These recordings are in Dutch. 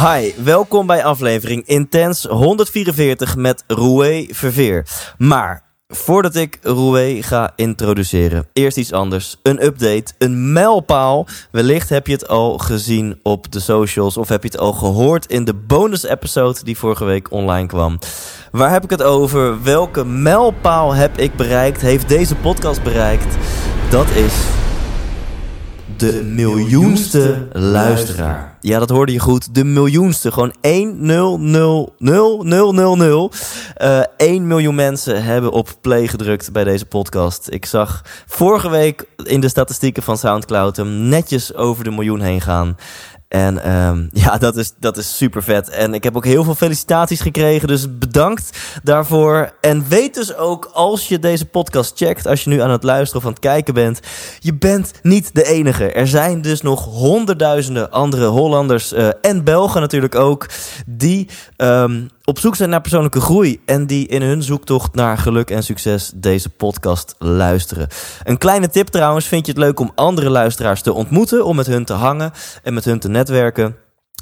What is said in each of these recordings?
Hi, welkom bij aflevering Intens 144 met Roué Verveer. Maar voordat ik Roué ga introduceren, eerst iets anders. Een update, een mijlpaal. Wellicht heb je het al gezien op de socials of heb je het al gehoord in de bonus episode die vorige week online kwam. Waar heb ik het over? Welke mijlpaal heb ik bereikt? Heeft deze podcast bereikt? Dat is de miljoenste luisteraar. Ja, dat hoorde je goed. De miljoenste. Gewoon 1 0 0 0 0 0 0. Uh, 1 miljoen mensen hebben op play gedrukt bij deze podcast. Ik zag vorige week in de statistieken van Soundcloud hem netjes over de miljoen heen gaan. En um, ja, dat is, dat is super vet. En ik heb ook heel veel felicitaties gekregen. Dus bedankt daarvoor. En weet dus ook, als je deze podcast checkt, als je nu aan het luisteren of aan het kijken bent, je bent niet de enige. Er zijn dus nog honderdduizenden andere Hollanders uh, en Belgen natuurlijk ook, die um, op zoek zijn naar persoonlijke groei en die in hun zoektocht naar geluk en succes deze podcast luisteren. Een kleine tip trouwens, vind je het leuk om andere luisteraars te ontmoeten, om met hun te hangen en met hun te netwerken?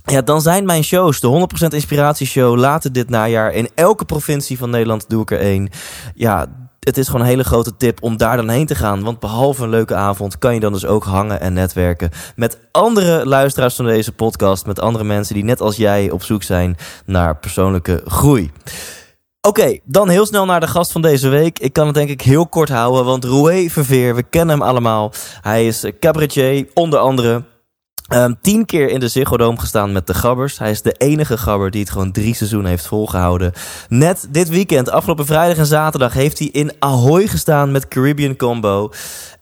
Ja, dan zijn mijn shows, de 100% Inspiratieshow, later dit najaar in elke provincie van Nederland doe ik er één. Ja, het is gewoon een hele grote tip om daar dan heen te gaan. Want behalve een leuke avond kan je dan dus ook hangen en netwerken met andere luisteraars van deze podcast. Met andere mensen die net als jij op zoek zijn naar persoonlijke groei. Oké, dan heel snel naar de gast van deze week. Ik kan het denk ik heel kort houden, want Roué Verveer, we kennen hem allemaal. Hij is cabaretier, onder andere. Um, tien keer in de Ziggo Dome gestaan met de Gabbers. Hij is de enige Gabber die het gewoon drie seizoenen heeft volgehouden. Net dit weekend, afgelopen vrijdag en zaterdag, heeft hij in Ahoy gestaan met Caribbean Combo.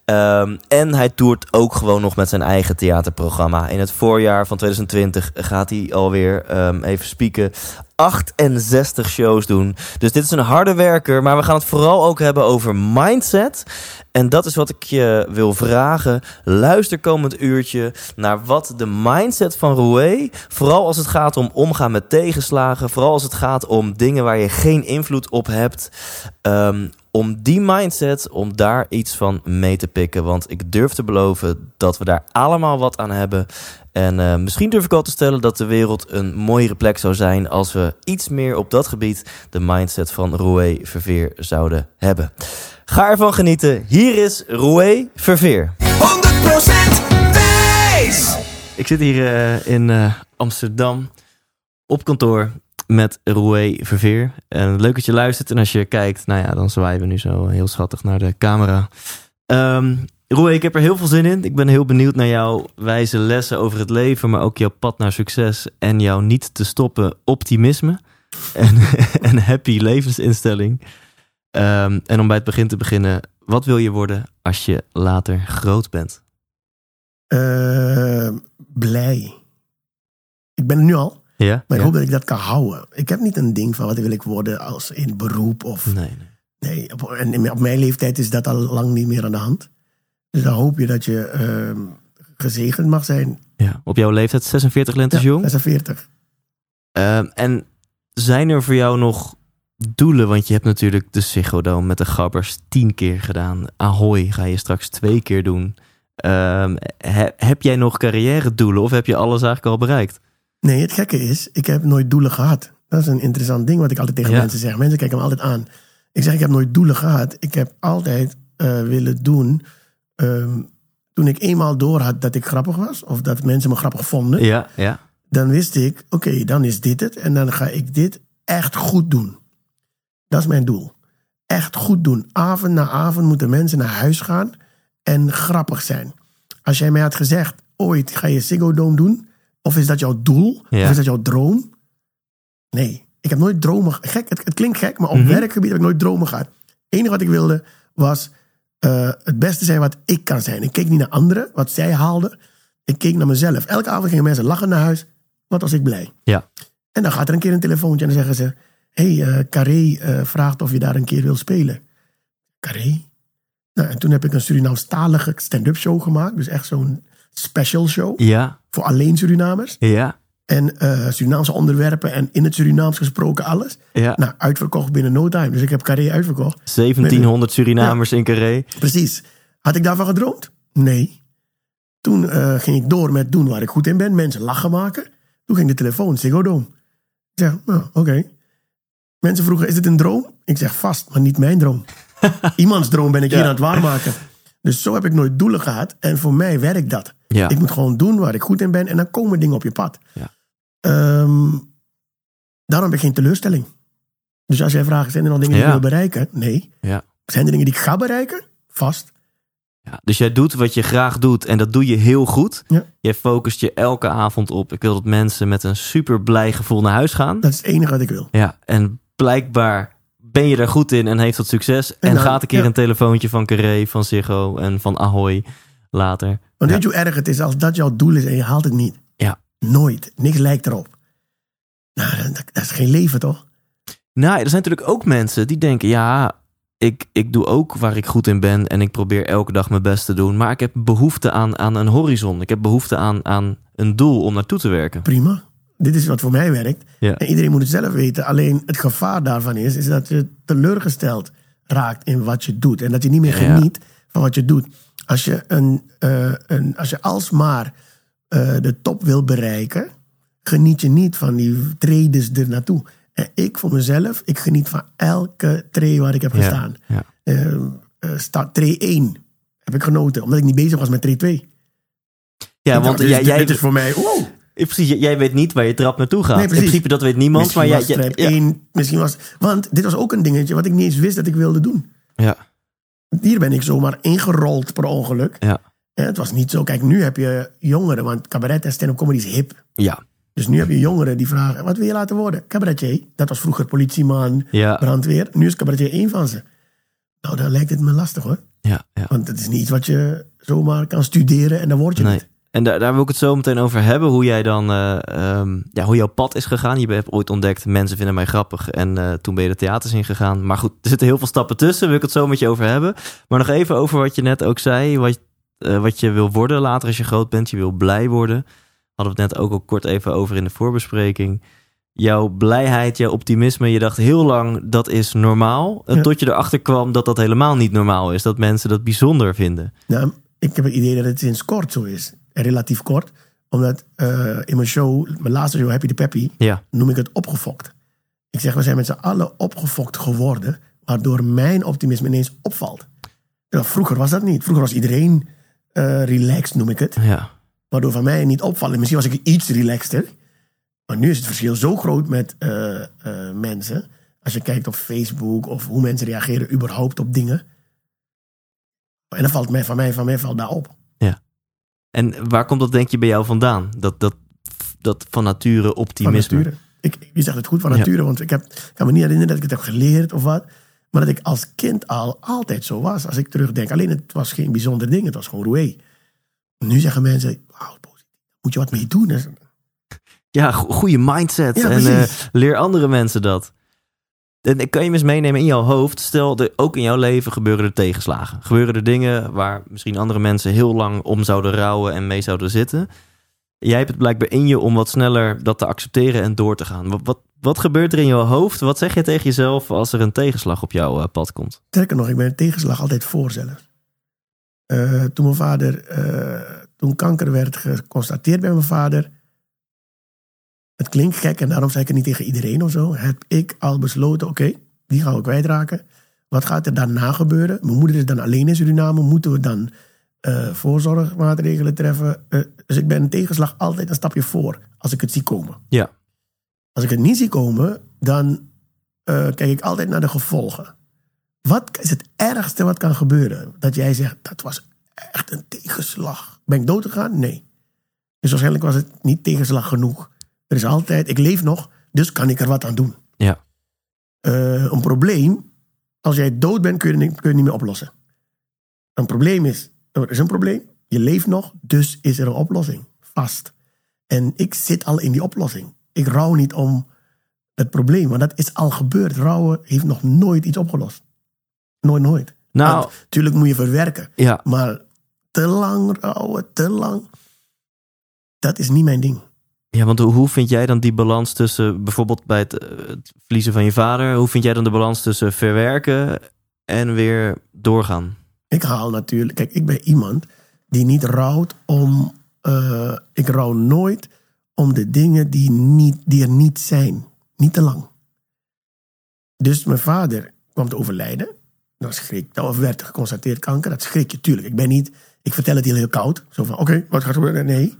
Um, en hij toert ook gewoon nog met zijn eigen theaterprogramma. In het voorjaar van 2020 gaat hij alweer um, even spieken. 68 shows doen. Dus dit is een harde werker. Maar we gaan het vooral ook hebben over mindset. En dat is wat ik je wil vragen. Luister komend uurtje naar wat de mindset van Roué... vooral als het gaat om omgaan met tegenslagen... vooral als het gaat om dingen waar je geen invloed op hebt... Um, om die mindset, om daar iets van mee te pikken. Want ik durf te beloven dat we daar allemaal wat aan hebben. En uh, misschien durf ik al te stellen dat de wereld een mooiere plek zou zijn... als we iets meer op dat gebied de mindset van Roué Verveer zouden hebben. Ga ervan genieten. Hier is Roué Verveer. 100% Thijs! Ik zit hier uh, in uh, Amsterdam op kantoor met Roué Verveer. En leuk dat je luistert. En als je kijkt, nou ja, dan zwaaien we nu zo heel schattig naar de camera. Um, ik heb er heel veel zin in. Ik ben heel benieuwd naar jouw wijze lessen over het leven, maar ook jouw pad naar succes en jouw niet te stoppen optimisme en, en happy levensinstelling. Um, en om bij het begin te beginnen, wat wil je worden als je later groot bent? Uh, blij. Ik ben er nu al. Ja, maar ik ja. hoop dat ik dat kan houden. Ik heb niet een ding van wat wil ik worden als in beroep of. Nee, nee. Nee, op, en op mijn leeftijd is dat al lang niet meer aan de hand. Dus dan hoop je dat je uh, gezegend mag zijn. Ja, op jouw leeftijd 46 lentes ja, jong. 46. Uh, en zijn er voor jou nog doelen? Want je hebt natuurlijk de Ziggo met de Gabbers tien keer gedaan. Ahoy ga je straks twee keer doen. Uh, he, heb jij nog carrière doelen of heb je alles eigenlijk al bereikt? Nee, het gekke is, ik heb nooit doelen gehad. Dat is een interessant ding wat ik altijd tegen ja. mensen zeg. Mensen kijken me altijd aan. Ik zeg, ik heb nooit doelen gehad. Ik heb altijd uh, willen doen. Um, toen ik eenmaal door had dat ik grappig was, of dat mensen me grappig vonden, ja, ja. dan wist ik, oké, okay, dan is dit het. En dan ga ik dit echt goed doen. Dat is mijn doel. Echt goed doen. Avond na avond moeten mensen naar huis gaan en grappig zijn. Als jij mij had gezegd, ooit ga je Ziggo Dome doen, of is dat jouw doel? Ja. Of is dat jouw droom? Nee, ik heb nooit dromen. Gek, het, het klinkt gek, maar op mm -hmm. werkgebied heb ik nooit dromen gehad. Het enige wat ik wilde was eh, het beste zijn wat ik kan zijn. Ik keek niet naar anderen, wat zij haalden. Ik keek naar mezelf. Elke avond gingen mensen lachen naar huis. Wat was ik blij. Ja. En dan gaat er een keer een telefoontje en dan zeggen ze... Hé, hey, eh, Carré eh, vraagt of je daar een keer wil spelen. Carré? Nou, en toen heb ik een Surinaamstalige stand-up show gemaakt. Dus echt zo'n special show. Ja, Voor alleen Surinamers. ja, En eh, Surinaamse onderwerpen en in het Surinaams gesproken alles. ja. Nou, uitverkocht binnen no time. Dus ik heb Carré uitverkocht. 1700 Surinamers in Carré. Precies. Had ik daarvan gedroomd? Nee. Toen eh, ging ik door met doen waar ik goed in ben. Mensen lachen maken. Toen ging de telefoon, Ziggo Dome. Ik zeg, nou, oké. Mensen vroegen, is dit een droom? Ik zeg, vast, maar niet mijn droom. Iemands droom ben ik hier aan het waarmaken. Dus zo heb ik nooit doelen gehad. En voor mij werkt dat. Ja. Ik moet gewoon doen waar ik goed in ben. En dan komen dingen op je pad. Ja. Ehm, daarom heb ik geen teleurstelling. Dus als jij vraagt, zijn er nog dingen die Ja. ik wil bereiken? Nee. Ja. Zijn er dingen die ik ga bereiken? Vast. Ja, dus jij doet wat je graag doet en dat doe je heel goed. Jij focust je elke avond op. Ik wil dat mensen met een super blij gevoel naar huis gaan. Dat is het enige wat ik wil. Ja, en blijkbaar ben je daar goed in en heeft dat succes. En, En dan- gaat een keer ja. een telefoontje van Carré, van Ziggo en van Ahoy later. Want weet je hoe erg het is als dat jouw doel is en je haalt het niet? Ja. Nooit. Niks lijkt erop. Nou, dat, dat is geen leven toch? Nou, er zijn natuurlijk ook mensen die denken, ja, ik, ik doe ook waar ik goed in ben en ik probeer elke dag mijn best te doen. Maar ik heb behoefte aan, aan een horizon. Ik heb behoefte aan, aan een doel om naartoe te werken. Prima. Dit is wat voor mij werkt. Ja. En iedereen moet het zelf weten. Alleen het gevaar daarvan is, is dat je teleurgesteld raakt in wat je doet. En dat je niet meer Ja. geniet van wat je doet. Als je, een, eh, een, als je alsmaar eh, de top wil bereiken, geniet je niet van die trades er naartoe. En ik voor mezelf, ik geniet van elke tree waar ik heb gestaan. ja. Eh, start tree 1 heb ik genoten, omdat ik niet bezig was met tree 2. Ja, want jij, dit is voor mij, wow. Precies, jij- jij weet niet waar je trap naartoe gaat. Nee, in principe, dat weet niemand. Misschien maar was jij- ja, 1, misschien was... Want dit was ook een dingetje wat ik niet eens wist dat ik wilde doen. ja, Hier ben ik zomaar ingerold per ongeluk. ja, En het was niet zo. Kijk, nu heb je jongeren, want cabaret en stand-up comedy is hip. ja, Dus nu heb je jongeren die vragen, wat wil je laten worden? Cabaretier. Dat was vroeger politieman, ja, brandweer. Nu is cabaretier één van ze. Nou, dan lijkt het me lastig hoor. ja, ja. Want het is niet iets wat je zomaar kan studeren en dan word je Nee. het. En daar, daar wil ik het zo meteen over hebben. Hoe jij dan, eh, ehm, ja, hoe jouw pad is gegaan. Je hebt ooit ontdekt, mensen vinden mij grappig. En eh, toen ben je de theaters ingegaan. Maar goed, er zitten heel veel stappen tussen. Wil ik het zo met je over hebben. Maar nog even over wat je net ook zei. Wat, eh, wat je wil worden later als je groot bent. Je wil blij worden. Hadden we het net ook al kort even over in de voorbespreking. Jouw blijheid, jouw optimisme. Je dacht heel lang, dat is normaal. En Ja. Tot je erachter kwam dat dat helemaal niet normaal is. Dat mensen dat bijzonder vinden. Nou, ik heb het idee dat het sinds kort zo is. En relatief kort. Omdat eh, in mijn show, mijn laatste show, Happy the Peppy, Ja, noem ik het opgefokt. Ik zeg, we zijn met z'n allen opgefokt geworden, waardoor mijn optimisme ineens opvalt. Terwijl vroeger was dat niet. Vroeger was iedereen eh, relaxed, noem ik het. ja, Waardoor van mij niet opvallen. Misschien was ik iets relaxter. Maar nu is het verschil zo groot met eh, mensen. Als je kijkt op Facebook of hoe mensen reageren überhaupt op dingen. En dan valt mij van mij, van mij valt daar op. En waar komt dat denk je bij jou vandaan? Dat, dat, dat van nature Van optimisme. nature. Ik, je zegt het goed van Ja. nature, want ik, heb, ik kan me niet herinneren dat ik het heb geleerd of wat. Maar dat ik als kind al altijd zo was. Als ik terugdenk. Alleen het was geen bijzonder ding. Het was gewoon roe. Nu zeggen mensen, wauw, positief. moet je wat mee doen. Ja, go- goede mindset. Ja, en eh, leer andere mensen dat. En kan je eens meenemen in jouw hoofd. Stel, ook in jouw leven gebeuren er tegenslagen. Gebeuren er dingen waar misschien andere mensen heel lang om zouden rouwen en mee zouden zitten. Jij hebt het blijkbaar in je om wat sneller dat te accepteren en door te gaan. Wat, wat, wat gebeurt er in jouw hoofd? Wat zeg je tegen jezelf als er een tegenslag op jouw eh, pad komt? Sterker nog, ik ben een tegenslag altijd voor zelf. Eh, toen mijn vader, eh, toen kanker werd geconstateerd bij mijn vader. Het klinkt gek en daarom zei ik het niet tegen iedereen of zo. Heb ik al besloten, oké, die gaan we kwijtraken. Wat gaat er daarna gebeuren? Mijn moeder is dan alleen in Suriname. Moeten we dan eh, voorzorgmaatregelen treffen? Eh, dus ik ben een tegenslag altijd een stapje voor als ik het zie komen. Ja. Als ik het niet zie komen, dan eh, kijk ik altijd naar de gevolgen. Wat is het ergste wat kan gebeuren? Dat jij zegt, dat was echt een tegenslag. Ben ik dood gegaan? Nee. Dus waarschijnlijk was het niet tegenslag genoeg. Er is altijd, ik leef nog, dus kan ik er wat aan doen. Ja. Eh, een probleem, als jij dood bent, kun je, kun je het niet meer oplossen. Een probleem is, er is een probleem, je leeft nog, dus is er een oplossing. Vast. En ik zit al in die oplossing. Ik rouw niet om het probleem, want dat is al gebeurd. Rouwen heeft nog nooit iets opgelost. Nooit, nooit. Nou, Natuurlijk moet je verwerken. ja. Maar te lang rouwen, te lang. Dat is niet mijn ding. Ja, want hoe- vind jij dan die balans tussen bijvoorbeeld bij het, eh, het verliezen van je vader? Hoe vind jij dan de balans tussen verwerken en weer doorgaan? Ik haal natuurlijk. Kijk, ik ben iemand die niet rouwt om. eh, ik rouw nooit om de dingen die, niet, die er niet zijn. Niet te lang. Dus mijn vader kwam te overlijden. Dat schrik, of werd geconstateerd kanker. Dat schrik je, tuurlijk. Ik ben niet. Ik vertel het heel, heel koud. Zo van: oké, wat gaat er gebeuren? Nee.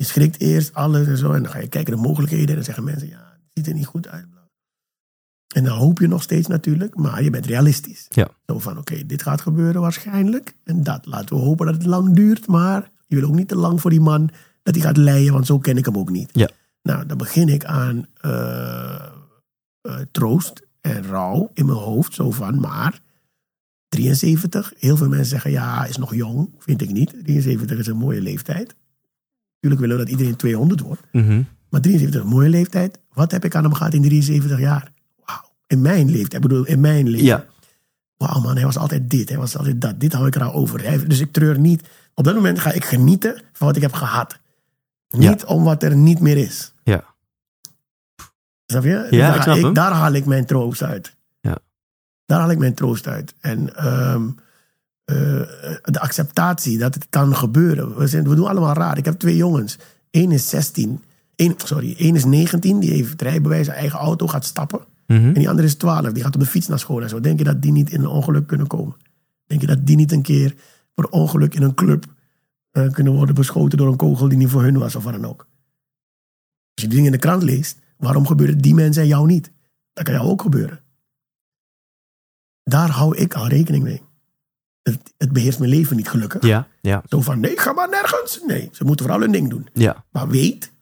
Je schrikt eerst alles en zo. En dan ga je kijken naar de mogelijkheden. En dan zeggen mensen: ja, het ziet er niet goed uit. En dan hoop je nog steeds natuurlijk. Maar je bent realistisch. Ja. Zo van, oké, dit gaat gebeuren waarschijnlijk. En dat, laten we hopen dat het lang duurt. Maar je wil ook niet te lang voor die man dat hij gaat leiden, want zo ken ik hem ook niet. Ja. Nou, dan begin ik aan eh, eh, troost en rouw in mijn hoofd. Zo van, maar 73, heel veel mensen zeggen, ja, is nog jong. Vind ik niet. 73 is een mooie leeftijd. Natuurlijk willen we dat iedereen 200 wordt. Mhm. Maar 73 is een mooie leeftijd. Wat heb ik aan hem gehad in 73 jaar? Wauw. In mijn leeftijd. Ik bedoel, in mijn leven. Ja, Wauw man, hij was altijd dit, hij was altijd dat. Dit hou ik eraan over. Hij- Dus ik treur niet. Op dat moment ga ik genieten van wat ik heb gehad. Niet om wat er niet meer is. ja. Snap je? Ja, daar, ik daar haal ik mijn troost uit. Ja. Daar haal ik mijn troost uit. En ehm, eh, de acceptatie dat het kan gebeuren. We, zijn, we doen allemaal raar. Ik heb twee jongens. Eén is 16. Eén, sorry, één is 19. Die heeft rijbewijs, zijn eigen auto, gaat stappen. Mhm. En die andere is 12. Die gaat op de fiets naar school en zo. Denk je dat die niet in een ongeluk kunnen komen? Denk je dat die niet een keer per ongeluk in een club eh, kunnen worden beschoten door een kogel die niet voor hun was of wat dan ook? Als je die dingen in de krant leest, waarom gebeurt het die mensen en jou niet? Dat kan jou ook gebeuren. Daar hou ik al rekening mee. Het, het beheerst mijn leven niet gelukkig. ja, ja, Zo van, nee, ga maar nergens. Nee, ze moeten vooral hun ding doen. ja. Maar weet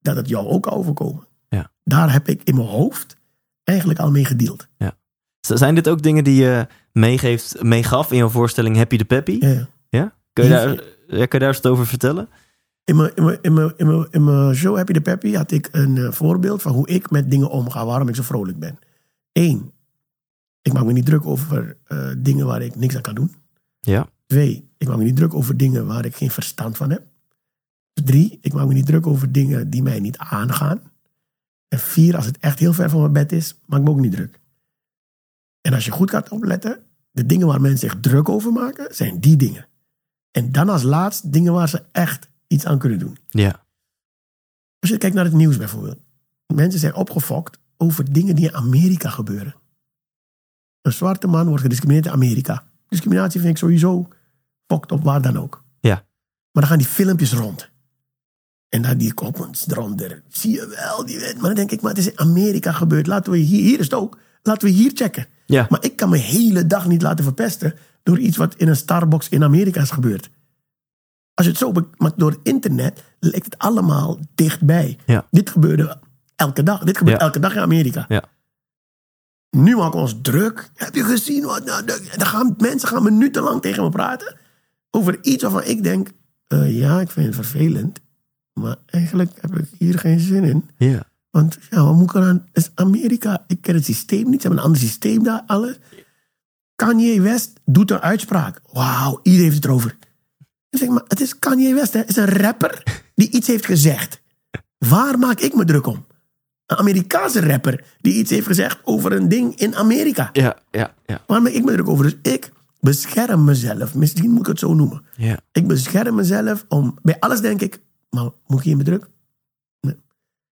dat het jou ook kan overkomen. Ja. Daar heb ik in mijn hoofd eigenlijk al mee gedeeld. Z- Zijn dit ook dingen die je meegeeft, meegaf in jouw voorstelling Happy the Peppy? Ja, ja. Ja? Kun je, daar, ja, kun je daar eens wat over vertellen? In mijn, in, mijn, in, mijn, in, mijn, in mijn show Happy the Peppy had ik een eh, voorbeeld van hoe ik met dingen omga, waarom ik zo vrolijk ben. Eén, ik maak me niet druk over eh, dingen waar ik niks aan kan doen. Ja. Twee, ik maak me niet druk over dingen waar ik geen verstand van heb. Drie, ik maak me niet druk over dingen die mij niet aangaan. En vier, als het echt heel ver van mijn bed is, maak ik me ook niet druk. En als je goed gaat opletten, de dingen waar mensen zich druk over maken, zijn die dingen. En dan als laatst dingen waar ze echt iets aan kunnen doen. Ja. Als je kijkt naar het nieuws bijvoorbeeld. Mensen zijn opgefokt over dingen die in Amerika gebeuren. Een zwarte man wordt gediscrimineerd in Amerika. Discriminatie vind ik sowieso fokt op waar dan ook. Ja. Maar dan gaan die filmpjes rond. En dan die comments eronder. Zie je wel, die wet. Maar dan denk ik, maar het is in Amerika gebeurd. Laten we hier, hier is het ook. Laten we hier checken. Ja. Maar ik kan me hele dag niet laten verpesten door iets wat in een Starbucks in Amerika is gebeurd. Als je het zo maar door internet lijkt het allemaal dichtbij. Ja. Dit gebeurde elke dag. Dit gebeurt Ja. elke dag in Amerika. Ja. Nu maken we ons druk. Heb je gezien wat? Nou, dan gaan, mensen gaan minutenlang tegen me praten over iets waarvan ik denk: eh, ja, ik vind het vervelend. Maar eigenlijk heb ik hier geen zin in. Ja. Want ja, wat moet ik eraan? Het is Amerika. Ik ken het systeem niet. Ze hebben een ander systeem daar, alles. Kanye West doet een uitspraak. Wauw, iedereen heeft het erover. Ik zeg, maar het is Kanye West, hè. Het is een rapper die iets heeft gezegd. Waar maak ik me druk om? Een Amerikaanse rapper die iets heeft gezegd over een ding in Amerika. Ja, ja, ja. Waar maak ik me druk over? Dus ik bescherm mezelf. Misschien moet ik het zo noemen. ja. Ik bescherm mezelf om... Bij alles denk ik, maar moet ik hier me druk? Nee.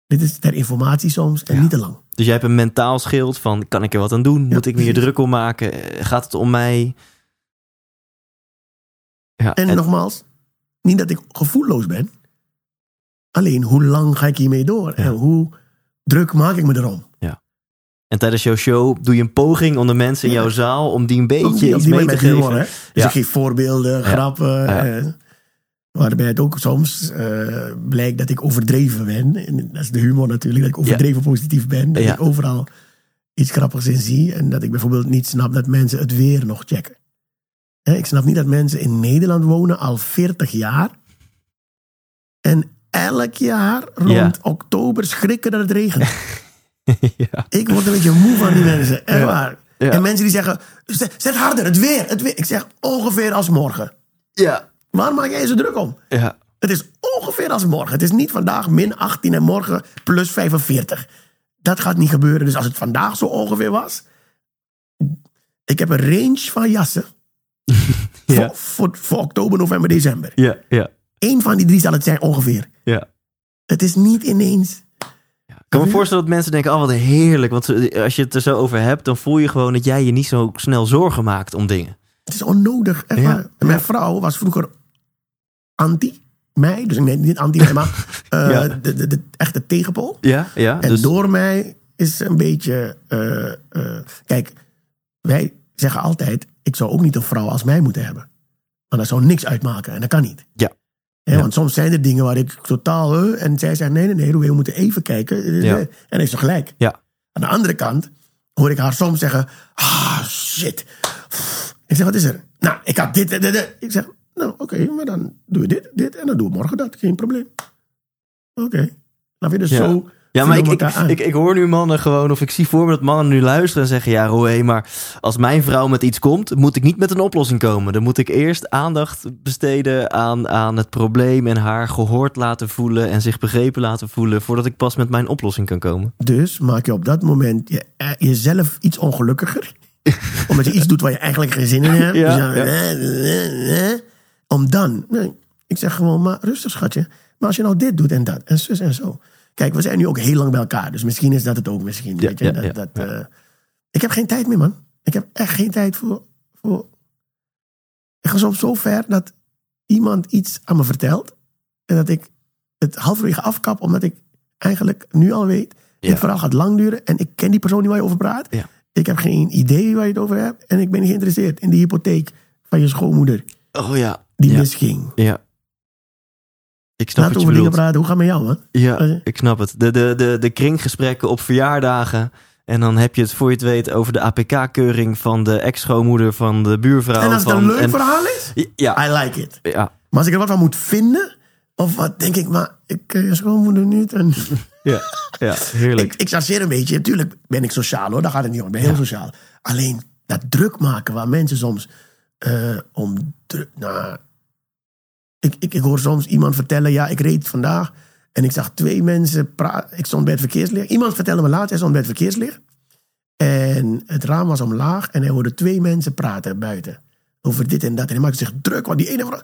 Dit is ter informatie soms en Ja. niet te lang. Dus jij hebt een mentaal schild van, kan ik er wat aan doen? Moet ik me hier druk om maken? Gaat het om mij? Ja, En, en- nogmaals, niet dat ik gevoelloos ben. Alleen, hoe lang ga ik hiermee door? En hoe druk maak ik me erom? En tijdens jouw show doe je een poging om de mensen in Ja. jouw zaal om die een beetje iets mee te geven. humor, hè? Dus Ja. ik geef voorbeelden, grappen. Ja. eh, waarbij het ook soms eh, blijkt dat ik overdreven ben. En dat is de humor natuurlijk, dat ik overdreven positief ben. Dat Ja. ik overal iets grappigs in zie. En dat ik bijvoorbeeld niet snap dat mensen het weer nog checken. Ik snap niet dat mensen in Nederland wonen al 40 jaar. En elk jaar rond Ja. oktober schrikken dat het regent. ja. Ik word een beetje moe van die mensen. Echt waar. En mensen die zeggen, "Zet- zet harder, het weer, het weer. Ik zeg ongeveer als morgen. Ja. Waar maak jij je zo druk om? Ja. Het is ongeveer als morgen. Het is niet vandaag min 18 en morgen plus 45. Dat gaat niet gebeuren. Dus als het vandaag zo ongeveer was. Ik heb een range van jassen. Ja. Voor, voor, voor oktober, november, december. Ja. Ja. Eén van die drie zal het zijn ongeveer. Ja. Het is niet ineens. Ik kan me voorstellen dat mensen denken, oh wat heerlijk. Want als je het er zo over hebt, dan voel je gewoon dat jij je niet zo snel zorgen maakt om dingen. Het is onnodig. Echt Ja. waar. En mijn vrouw was vroeger anti mij. Dus ik nee, niet anti mij, maar eh, Ja. de, de, de echte tegenpool. Ja, ja. En dus, door mij is een beetje. eh, eh, kijk, wij zeggen altijd: ik zou ook niet een vrouw als mij moeten hebben. Maar dat zou niks uitmaken en dat kan niet. Ja. Want soms zijn er dingen waar ik totaal. eh, en zij zegt: nee, nee, nee, we moeten even kijken. Eh, Ja. En heeft ze gelijk. Ja. Aan de andere kant hoor ik haar soms zeggen: ah, shit. Ik zeg: wat is er? Nou, ik had dit dit. dit. Ik zeg: nou, oké, maar dan doe je dit, dit en dan doe ik morgen dat. Geen probleem. Oké. Dan vind je dus Ja. zo. Ja, maar ik, ik, ik, ik hoor nu mannen gewoon, of ik zie voor me dat mannen nu luisteren en zeggen, ja Roé, maar als mijn vrouw met iets komt, moet ik niet met een oplossing komen. Dan moet ik eerst aandacht besteden aan, aan het probleem en haar gehoord laten voelen en zich begrepen laten voelen, voordat ik pas met mijn oplossing kan komen. Dus maak je op dat moment je, eh, jezelf iets ongelukkiger. omdat je iets doet waar je eigenlijk geen zin in hebt. Ja, Dus dan, ja. eh, eh, eh. Om dan. Nee, ik zeg gewoon, maar rustig schatje. Maar als je nou dit doet en dat en zus en zo. Kijk, we zijn nu ook heel lang bij elkaar. Dus misschien is dat het ook misschien. Ja, weet je, ja, dat, eh, ik heb geen tijd meer, man. Ik heb echt geen tijd voor... voor... Ik ga soms zo ver dat iemand iets aan me vertelt. En dat ik het halverwege afkap. Omdat ik eigenlijk nu al weet... Dit verhaal gaat lang duren. En ik ken die persoon niet waar je over praat. Ik heb geen idee waar je het over hebt. En ik ben niet geïnteresseerd in de hypotheek van je schoonmoeder. Oh ja. Die misging. Ja. Ik snap we je over dingen praten. Hoe gaat het met jou, man? Ja, Oké. ik snap het. De, de, de, de kringgesprekken op verjaardagen. En dan heb je het voor je het weet over de APK-keuring van de ex-schoonmoeder van de buurvrouw. en als het van, een leuk en- verhaal is, Ja, I like it. ja, Maar als ik er wat van moet vinden... Of wat denk ik, maar ik ken je schoonmoeder niet. En ja, ja, heerlijk. ik, ik chargeer een beetje. Tuurlijk ben ik sociaal hoor, daar gaat het niet om. Ik ben heel sociaal. Alleen dat druk maken waar mensen soms eh, om druk... Nou, ik, ik, ik hoor soms iemand vertellen, ja, ik reed vandaag en ik zag twee mensen praten. Ik stond bij het verkeerslicht. Iemand vertelde me laatst, hij stond bij het verkeerslicht. En het raam was omlaag en hij hoorde twee mensen praten buiten. Over dit en dat. En hij maakte zich druk, want die ene vrouw...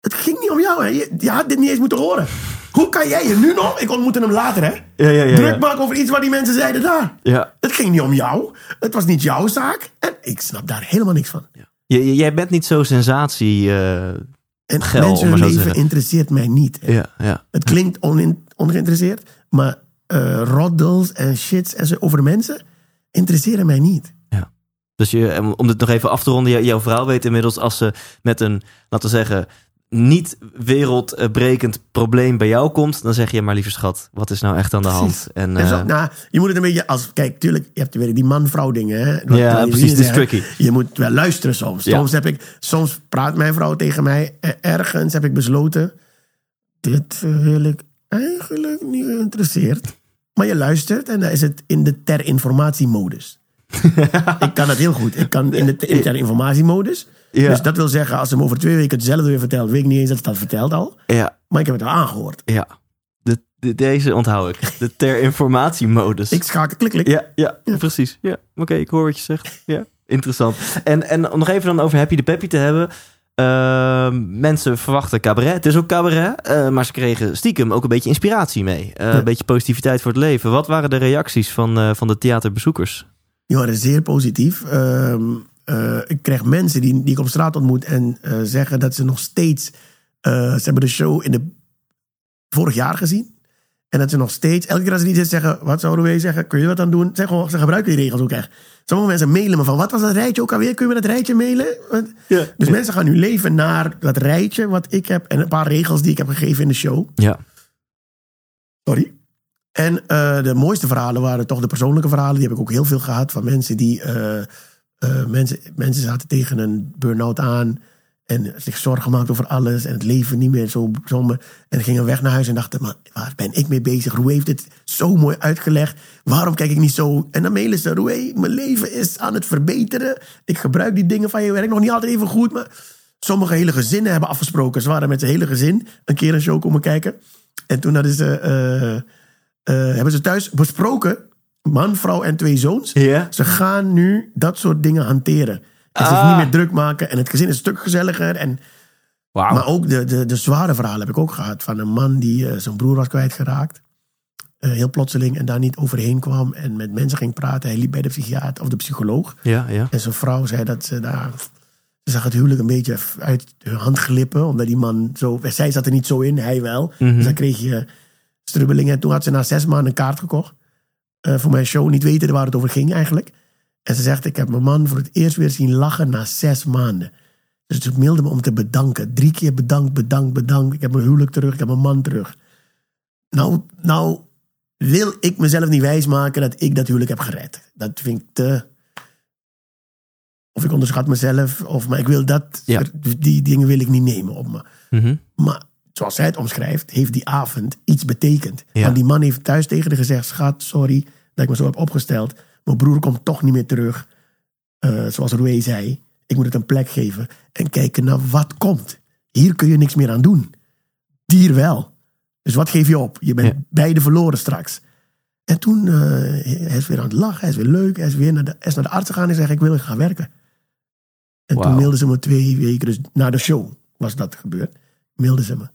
Het ging niet om jou, hè. Je, je had dit niet eens moeten horen. Hoe kan jij je nu nog... Ik ontmoette hem later, hè. Ja, ja, ja. druk maken over iets wat die mensen zeiden daar. ja. Het ging niet om jou. Het was niet jouw zaak. En ik snap daar helemaal niks van. Jij bent niet zo sensatie. eh, En mensen leven interesseert mij niet. ja, ja. Het klinkt onin- ongeïnteresseerd, maar eh roddels en shits en zo over mensen interesseren mij niet. Dus je, om dit nog even af te ronden, jou- jouw vrouw weet inmiddels als ze met een, laten we zeggen, niet wereldbrekend probleem bij jou komt, dan zeg je maar lieve schat, wat is nou echt aan de hand? En, En zo, eh, nou, je moet het een beetje als. Kijk, tuurlijk, je hebt weer die man-vrouw dingen. Hè, Ja, precies, het is tricky. Je moet wel luisteren soms. Ja. Soms, heb ik, soms praat mijn vrouw tegen mij. eh, Ergens heb ik besloten. Dit wil ik eigenlijk niet geïnteresseerd. Maar je luistert en dan is het in de ter informatiemodus. ik kan dat heel goed. Ik kan in de ter, in de ter informatiemodus. Ja. Dus dat wil zeggen, als ze me over twee weken hetzelfde weer vertelt, weet ik niet eens dat ze dat vertelt al. ja, Maar ik heb het al aangehoord. ja. De, de- deze onthoud ik. De ter informatiemodus. Ik schakel, klik, klik. Ja, ja, precies. Ja, oké, ik hoor wat je zegt. Ja, interessant. En, en om nog even dan over Happy de Peppy te hebben. Ehm, mensen verwachten cabaret. Het is ook cabaret. eh, maar ze kregen stiekem ook een beetje inspiratie mee. Eh, Ja. Een beetje positiviteit voor het leven. Wat waren de reacties van, eh, van de theaterbezoekers? Die waren zeer positief. Ehm, eh, ik krijg mensen die, die ik op straat ontmoet en eh, zeggen dat ze nog steeds. eh, ze hebben de show in de vorig jaar gezien. En dat ze nog steeds, elke keer als ze niet zeggen, wat zouden wij zeggen, kun je wat aan doen? Zeg gewoon, ze gebruiken die regels ook echt. Sommige mensen mailen me van, wat was dat rijtje ook alweer? Kun je me dat rijtje mailen? Ja. Dus mensen gaan nu leven naar dat rijtje wat ik heb en een paar regels die ik heb gegeven in de show. Ja, Sorry. En eh, de mooiste verhalen waren toch de persoonlijke verhalen. Die heb ik ook heel veel gehad van mensen die eh, mensen, mensen zaten tegen een burn-out aan. En zich zorgen maakten over alles. En het leven niet meer zo somber. En gingen weg naar huis en dachten, maar waar ben ik mee bezig? Roe heeft dit zo mooi uitgelegd. Waarom kijk ik niet zo? En dan mailen ze, Roe, mijn leven is aan het verbeteren. Ik gebruik die dingen van je werk nog niet altijd even goed. Maar sommige hele gezinnen hebben afgesproken. Ze waren met zijn hele gezin een keer een show komen kijken. En toen hadden ze, eh, eh, hebben ze thuis besproken. Man, vrouw en twee zoons. Ja. Ze gaan nu dat soort dingen hanteren. En zich Ah. niet meer druk maken. En het gezin is een stuk gezelliger. En. Maar ook de, de, de zware verhalen heb ik ook gehad. Van een man die eh, zijn broer was kwijtgeraakt. Eh, heel plotseling en daar niet overheen kwam. En met mensen ging praten. Hij liep bij de psychiater of de psycholoog. Ja, ja. En zijn vrouw zei dat ze daar... Ze zag het huwelijk een beetje uit hun hand glippen. Omdat die man zo... Zij zat er niet zo in, hij wel. Dus dan kreeg je strubbelingen. En toen had ze na zes maanden een kaart gekocht. Eh, voor mijn show. Niet weten waar het over ging eigenlijk. En ze zegt, ik heb mijn man voor het eerst weer zien lachen na zes maanden. Dus ze mailde me om te bedanken. Drie keer bedankt, bedankt, bedankt. Ik heb mijn huwelijk terug, ik heb mijn man terug. Nou, nou wil ik mezelf niet wijsmaken dat ik dat huwelijk heb gered. Dat vind ik te... Of ik onderschat mezelf, of, maar ik wil dat... Ja. Die dingen wil ik niet nemen op me. Mhm. Maar zoals zij het omschrijft, heeft die avond iets betekend. Ja. Want die man heeft thuis tegen haar gezegd: Schat, sorry dat ik me zo heb opgesteld. Mijn broer komt toch niet meer terug. Eh, zoals Roué zei. Ik moet het een plek geven. En kijken naar wat komt. Hier kun je niks meer aan doen. Dier wel. Dus wat geef je op? Je bent Ja. beide verloren straks. En toen, eh, hij is weer aan het lachen, hij is weer leuk. Hij is weer naar de, is naar de arts gegaan en zei: Ik wil gaan werken. En toen mailden ze me twee weken, dus na de show was dat gebeurd. Mailden ze me.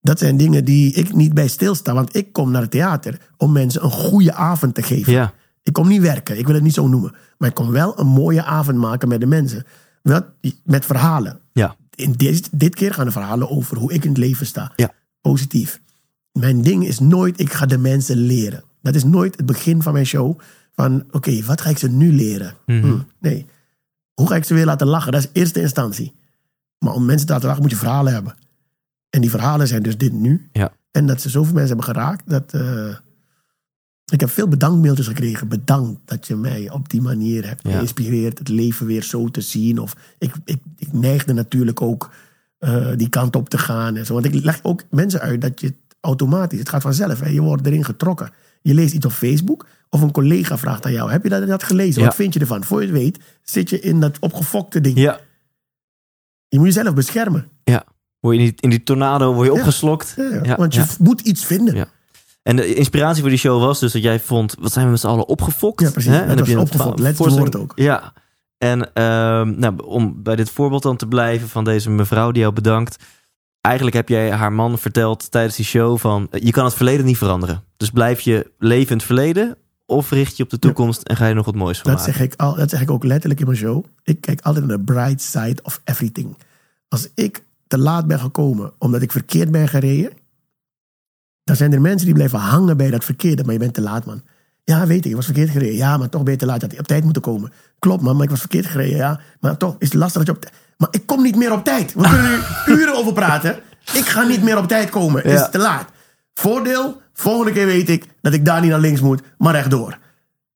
Dat zijn dingen die ik niet bij stilsta. Want ik kom naar het theater om mensen een goede avond te geven. Ja. Ik kom niet werken, ik wil het niet zo noemen. Maar ik kom wel een mooie avond maken met de mensen. Wel, met verhalen. Ja. In dit, dit keer gaan de verhalen over hoe ik in het leven sta. Ja. Positief. Mijn ding is nooit, ik ga de mensen leren. Dat is nooit het begin van mijn show. Van, oké, wat ga ik ze nu leren? Mhm. Hm, nee. Hoe ga ik ze weer laten lachen? Dat is eerste instantie. Maar om mensen te laten lachen moet je verhalen hebben. En die verhalen zijn dus dit nu. Ja. En dat ze zoveel mensen hebben geraakt. Dat, eh, ik heb veel bedankmailtjes gekregen. Bedankt dat je mij op die manier hebt Ja. geïnspireerd. Het leven weer zo te zien. Of ik, ik, ik neigde natuurlijk ook eh, die kant op te gaan. En zo. Want ik leg ook mensen uit dat je het automatisch, het gaat vanzelf. Hè? Je wordt erin getrokken. Je leest iets op Facebook. Of een collega vraagt aan jou: Heb je dat, dat gelezen? Ja. Wat vind je ervan? Voor je het weet, zit je in dat opgefokte ding. Ja. Je moet jezelf beschermen. Ja. Word je niet in die tornado word je opgeslokt. Ja, Want je moet iets vinden. En de inspiratie voor die show was dus dat jij vond, wat zijn we met z'n allen opgefokt? Ja, precies. Hè? Was heb je een opgefokt. voorstelling- woord ook. Ja. En ehm, nou, om bij dit voorbeeld dan te blijven van deze mevrouw die jou bedankt. Eigenlijk heb jij haar man verteld tijdens die show van... eh, je kan het verleden niet veranderen. Dus blijf je leven in het verleden... of richt je op de toekomst en ga je nog wat moois van Dat maken. zeg, ik al, dat zeg ik ook letterlijk in mijn show. Ik kijk altijd naar de bright side of everything. Als ik te laat ben gekomen omdat ik verkeerd ben gereden, dan zijn er mensen die blijven hangen bij dat verkeerde. Maar je bent te laat, man. Ja, weet ik, ik was verkeerd gereden. Ja, maar toch ben je te laat. Je had op tijd moeten komen. Klopt, man, maar ik was verkeerd gereden. Ja, maar toch is het lastig dat je op tijd... Maar ik kom niet meer op tijd. We kunnen nu uren over praten. Ik ga niet meer op tijd komen. Het Ja. is te laat. Voordeel, volgende keer weet ik dat ik daar niet naar links moet, maar rechtdoor.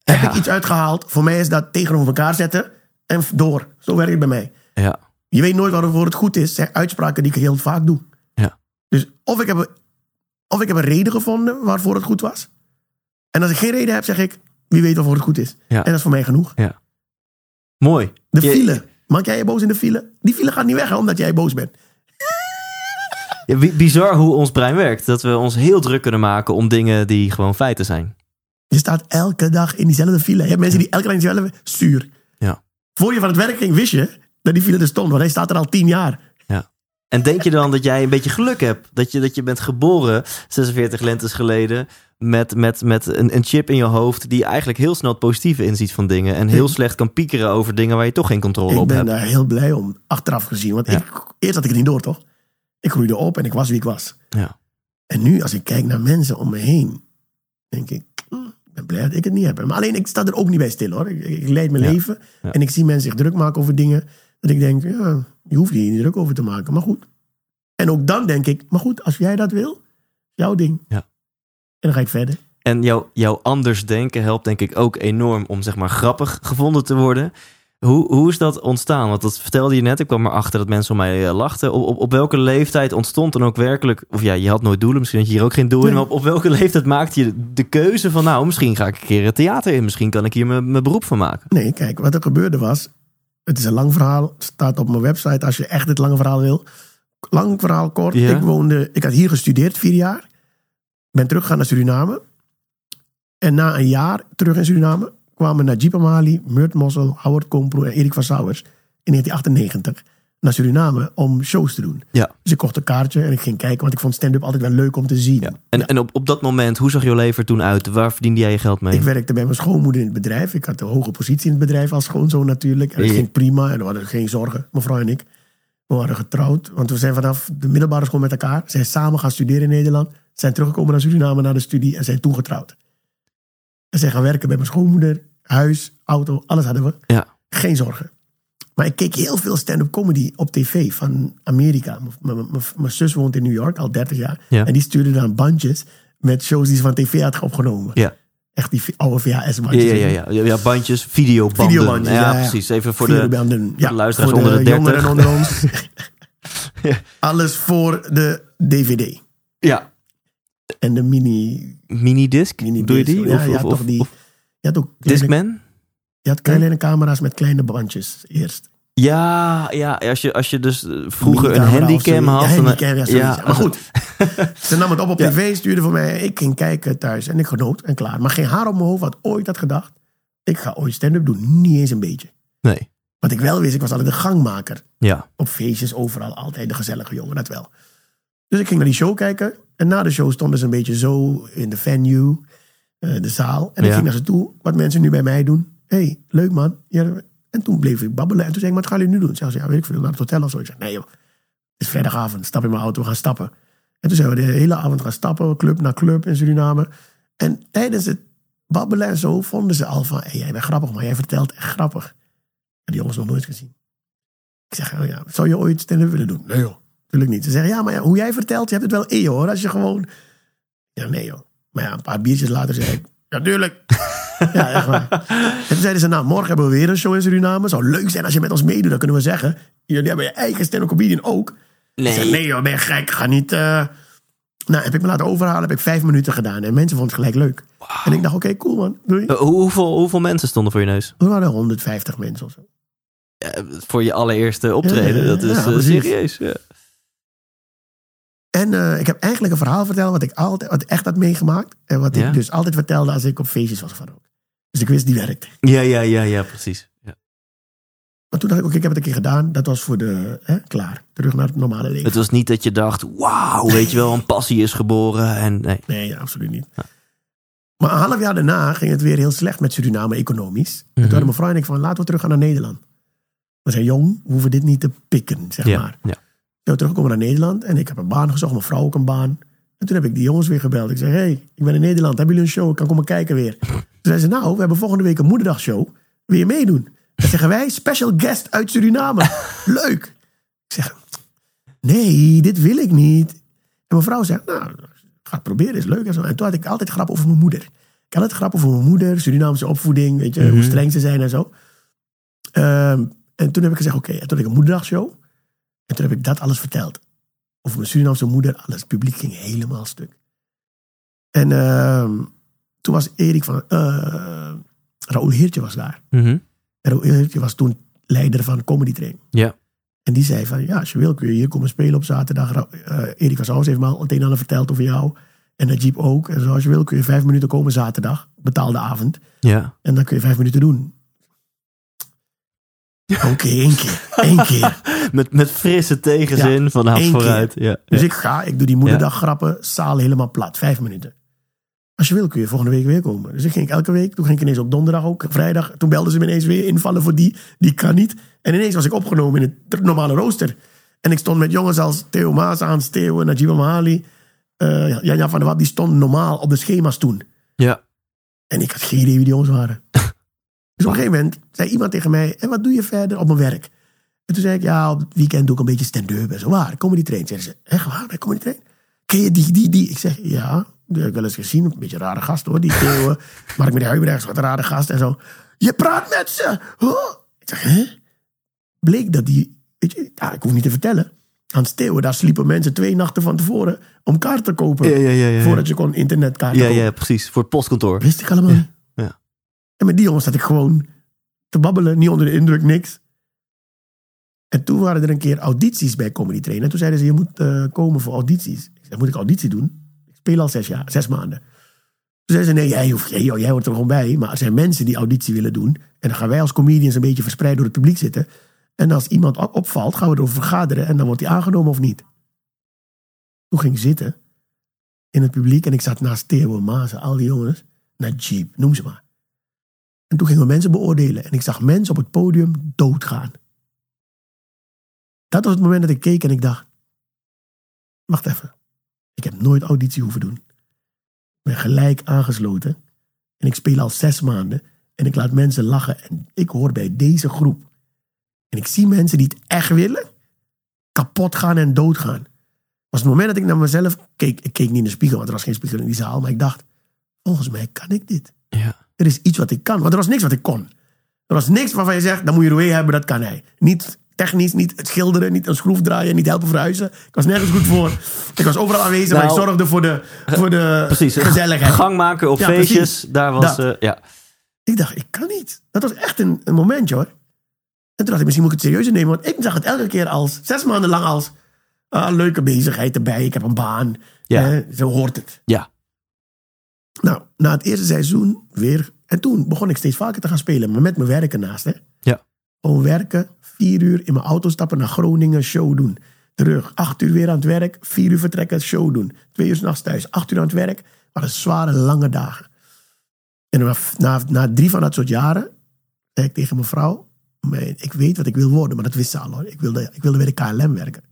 Heb Ja. ik iets uitgehaald? Voor mij is dat tegenover elkaar zetten en door. Zo werkt het bij mij. Ja, Je weet nooit waarvoor het goed is. Zijn uitspraken die ik heel vaak doe. ja. Dus of ik, heb, een- of ik heb een reden gevonden waarvoor het goed was. En als ik geen reden heb, zeg ik, wie weet waarvoor het goed is. Ja. En dat is voor mij genoeg. Mooi. De Je- file. Maak jij je boos in de file? Die file gaat niet weg hè, omdat jij boos bent. Ja, bi- bizar hoe ons brein werkt. Dat we ons heel druk kunnen maken om dingen die gewoon feiten zijn. Je staat elke dag in diezelfde file. Je hebt mensen die elke dag in diezelfde stuur. Ja. Voor je van het werk ging, wist je die file er stond. Want hij staat er al tien jaar. Ja. En denk je dan dat jij een beetje geluk hebt? Dat je, dat je bent geboren 46 lentes geleden met, met, met een, een chip in je hoofd die eigenlijk heel snel het positieve inziet van dingen. En heel slecht kan piekeren over dingen waar je toch geen controle Ik op ben hebt. daar heel blij om, achteraf gezien. Want Ja. ik, eerst had ik het niet door, toch? Ik groeide op en ik was wie ik was. Ja. En nu, als ik kijk naar mensen om me heen, denk ik, hm, ik ben blij dat ik het niet heb. Maar alleen, ik sta er ook niet bij stil, hoor. Ik, ik leid mijn Ja. leven en ik zie mensen zich druk maken over dingen. Dat ik denk, ja, je hoeft hier niet druk over te maken, maar goed. En ook dan denk ik, maar goed, als jij dat wil, jouw ding. Ja. En dan ga ik verder. En jouw, jouw anders denken helpt denk ik ook enorm om zeg maar grappig gevonden te worden. Hoe, hoe is dat ontstaan? Want dat vertelde je net. Ik kwam erachter dat mensen om mij eh, lachten. Op, op, op welke leeftijd ontstond dan ook werkelijk... Of ja, je had nooit doelen. Misschien had je hier ook geen doel in. Nee. Maar op, op welke leeftijd maakte je de keuze van... Nou, misschien ga ik een keer het theater in. Misschien kan ik hier mijn mijn beroep van maken. Nee, kijk, wat er gebeurde was. Het is een lang verhaal. Het staat op mijn website als je echt het lange verhaal wil. Lang verhaal kort. Ja. Ik woonde, ik had hier gestudeerd, vier jaar. Ben teruggegaan naar Suriname. En na een jaar terug in Suriname kwamen Najib Amali, Murt Mossel, Howard Kompro en Erik van Sauers in 1998 naar Suriname om shows te doen. Ja. Dus ik kocht een kaartje en ik ging kijken, want ik vond stand-up altijd wel leuk om te zien. ja. En, en op, op dat moment, hoe zag jouw leven er toen uit? Waar verdiende jij je geld mee? Ik werkte bij mijn schoonmoeder in het bedrijf. Ik had een hoge positie in het bedrijf als schoonzoon natuurlijk. En het ging prima en we hadden geen zorgen, mevrouw en ik. We waren getrouwd, want we zijn vanaf de middelbare school met elkaar. Zijn samen gaan studeren in Nederland. Zijn teruggekomen naar Suriname naar de studie en zijn toen getrouwd. En zijn gaan werken bij mijn schoonmoeder. Huis, auto, alles hadden we. Ja. Geen zorgen. Maar ik keek heel veel stand-up comedy op tv van Amerika. Mijn zus woont in New York al 30 jaar. Ja. En die stuurde dan bandjes met shows die ze van tv had opgenomen. Ja. Echt die oude Ja, VHS-bandjes. ja, ja, ja. ja, bandjes, videobanden. Videobandjes, ja, ja, ja. precies. Even voor de, Videobanden, de luisteraars voor onder de 30. jongeren onder ons. Ja. Alles voor de DVD. ja, En de mini... minidisc. mini Doe je die? Ja, of, of, toch die... of Je had ook kleine, Discman? Je had kleine camera's met kleine bandjes eerst. Ja, ja als, je, als je dus eh, vroeger een handicam had. Ja, handicam, ja. Maar goed, ze nam het op op Ja. tv, stuurde voor mij. Ik ging kijken thuis en ik genoot en klaar. Maar geen haar op mijn hoofd had ooit had gedacht. Ik ga ooit stand-up doen. Niet eens een beetje. Nee. Wat ik wel wist, ik was altijd de gangmaker. Ja. Op feestjes, overal, altijd de gezellige jongen, dat wel. Dus ik ging naar die show kijken. En na de show stonden ze een beetje zo in de venue, eh, de zaal. En ik ging naar ze toe, wat mensen nu bij mij doen. Hey, leuk man. Ja, en toen bleef ik babbelen. En toen zei ik, wat gaan jullie nu doen? Zei ze, ja, weet ik veel, naar het hotel of zo. Ik zei, nee joh, het is vrijdagavond. Stap in mijn auto, we gaan stappen. En toen zijn we de hele avond gaan stappen, club na club in Suriname. En tijdens het babbelen en zo vonden ze al van, hey, jij bent grappig, maar jij vertelt echt grappig. En die jongens nog nooit gezien. Ik zeg, oh ja, zou je ooit stand-up willen doen? Nee joh, natuurlijk niet. Ze zeggen, ja, maar ja, hoe jij vertelt, je hebt het wel eeuw hoor. Als je gewoon... Ja, nee joh. Maar ja, een paar biertjes later zei ik, ja, tuurlijk. ja, echt waar. En toen zeiden ze, nou, morgen hebben we weer een show in Suriname. Zou leuk zijn als je met ons meedoet. Dan kunnen we zeggen, jullie hebben je eigen stand-up comedian ook. Zei, Nee. nee joh, ben je gek, ga niet... eh. Nou, heb ik me laten overhalen, heb ik vijf minuten gedaan. En mensen vonden het gelijk leuk. En ik dacht, oké, cool man, doei. Eh, hoe- hoeveel, hoeveel mensen stonden voor je neus? We waren 150 mensen of zo. Eh, voor je allereerste optreden. Ja, dat is ja, eh, serieus. Ja. En ik heb eigenlijk een verhaal verteld wat ik altijd wat echt had meegemaakt. En wat Ja? ik dus altijd vertelde als ik op feestjes was van. Dus ik wist, die werkt. ja, ja, ja, ja, precies. Ja. Maar toen dacht ik, oké, ik heb het een keer gedaan. Dat was voor de, hè, klaar. Terug naar het normale leven. Het was niet dat je dacht, wauw, weet je wel, een passie is geboren. En, nee. Nee, absoluut niet. Maar een half jaar daarna ging het weer heel slecht met Suriname economisch. En toen Mhm. hadden mevrouw en ik van, laten we terug gaan naar Nederland. We zijn jong, we hoeven dit niet te pikken, zeg Ja, maar. ja. Ben teruggekomen naar Nederland en ik heb een baan gezocht, mijn vrouw ook een baan. En toen heb ik die jongens weer gebeld. Ik zei, hey, ik ben in Nederland, hebben jullie een show? Ik kan komen kijken weer. Toen zeiden ze, nou, we hebben volgende week een moederdagshow. Wil je meedoen? Dan zeggen wij, special guest uit Suriname. Leuk. Ik zeg, nee, dit wil ik niet. En mijn vrouw zegt, nou, ga het proberen, is leuk. En, zo. en toen had ik altijd grap over mijn moeder. Ik had altijd grap over mijn moeder, Surinaamse opvoeding, weet je, hoe Mhm. streng ze zijn en zo. Ehm, en toen heb ik gezegd, oké, en toen had ik een moederdagshow. En toen heb ik dat alles verteld. Over mijn Surinaamse moeder, alles. Het publiek ging helemaal stuk. En ehm, toen was Erik van... eh Raoul Heertje was daar. En Raoul Heertje was toen leider van Comedy Train. Ja. En die zei van, ja, als je wil kun je hier komen spelen op zaterdag. Eh, Erik van Sauers heeft me al het een en ander verteld over jou. En Najib ook. En zo, als je wil kun je vijf minuten komen zaterdag. Betaalde avond. Ja. En dan kun je vijf minuten doen. Oké, één keer. Eén keer. Met, met frisse tegenzin van nou één vooruit. Ja. Dus ja. ik ga, ik doe die moederdag grappen, zaal helemaal plat, vijf minuten. Als je wil kun je volgende week weer komen. Dus ik ging elke week, toen ging ik ineens op donderdag ook, vrijdag. Toen belden ze me ineens weer invallen voor die, die kan niet. En ineens was ik opgenomen in het normale rooster. En ik stond met jongens als Theo Maas, Hans Theo, Najib Amali, eh Janja van der Wap, die stonden normaal op de schema's toen. ja. En ik had geen idee wie die jongens waren. Dus op een gegeven moment zei iemand tegen mij: En wat doe je verder op mijn werk? En toen zei ik: Ja, op het weekend doe ik een beetje stand-up en zo. Waar? Comedy train. Zeiden ze: Echt waar? Comedy train? Ken je die, die, die? Ik zeg: Ja, die heb ik wel eens gezien. Een beetje een rare gast hoor. Die Theo, Mark met de Huibrechts, wat een rare gast en zo. Je praat met ze. Huh? Ik zeg, hè? Bleek dat die, weet je, ja, ik hoef niet te vertellen. Aan Steeuwen, daar sliepen mensen twee nachten van tevoren om kaart te kopen. Ja, ja, ja, ja. Voordat je kon internetkaarten kopen. ja, precies. Voor het postkantoor. Wist ik allemaal niet. En met die jongens zat ik gewoon te babbelen, niet onder de indruk, niks. En toen waren er een keer audities bij Comedy Train. En toen zeiden ze, je moet eh, komen voor audities. Ik zei, moet ik auditie doen? Speel al zes jaar, zes maanden. Toen zeiden ze, nee, jij, hoeft, jij, hoort er gewoon bij. Maar er zijn mensen die auditie willen doen. En dan gaan wij als comedians een beetje verspreid door het publiek zitten. En als iemand op- opvalt, gaan we erover vergaderen. En dan wordt hij aangenomen of niet. Toen ging ik zitten in het publiek. En ik zat naast Theo Maas, al die jongens. Najib, noem ze maar. En toen gingen we mensen beoordelen. En ik zag mensen op het podium doodgaan. Dat was het moment dat ik keek en ik dacht... Wacht even. Ik heb nooit auditie hoeven doen. Ik ben gelijk aangesloten. En ik speel al zes maanden. En ik laat mensen lachen. En ik hoor bij deze groep. En ik zie mensen die het echt willen... kapot gaan en doodgaan. was het moment dat ik naar mezelf keek. Ik keek niet in de spiegel, want er was geen spiegel in die zaal. Maar ik dacht, volgens mij kan ik dit. Ja. Er is iets wat ik kan. Want er was niks wat ik kon. Er was niks waarvan je zegt, dan moet je Roué hebben, dat kan hij. Niet technisch, niet het schilderen, niet een schroef draaien, niet helpen verhuizen. Ik was nergens goed voor. Ik was overal aanwezig, maar ik Nou, zorgde voor de, voor de Precies. gezelligheid. Gang maken op Ja, feestjes. precies. Daar was... Eh, ja. Ik dacht, ik kan niet. Dat was echt een, een momentje hoor. En toen dacht ik, misschien moet ik het serieuzer nemen. Want ik zag het elke keer als, zes maanden lang als... ah, leuke bezigheid erbij, ik heb een baan. Ja. Eh, zo hoort het. Ja. Nou, na het eerste seizoen weer. En toen begon ik steeds vaker te gaan spelen. Maar met mijn werken naast. Hè. Ja. Gewoon werken, vier uur in mijn auto stappen naar Groningen, show doen. Terug, acht uur weer aan het werk, vier uur vertrekken, show doen. Twee uur s'nachts thuis, acht uur aan het werk. waren zware, lange dagen. En na, na, na drie van dat soort jaren zei ik tegen mijn vrouw... "Mijn- ik weet wat ik wil worden, maar dat wist ze al hoor. Ik wilde, ik wilde bij de KLM werken.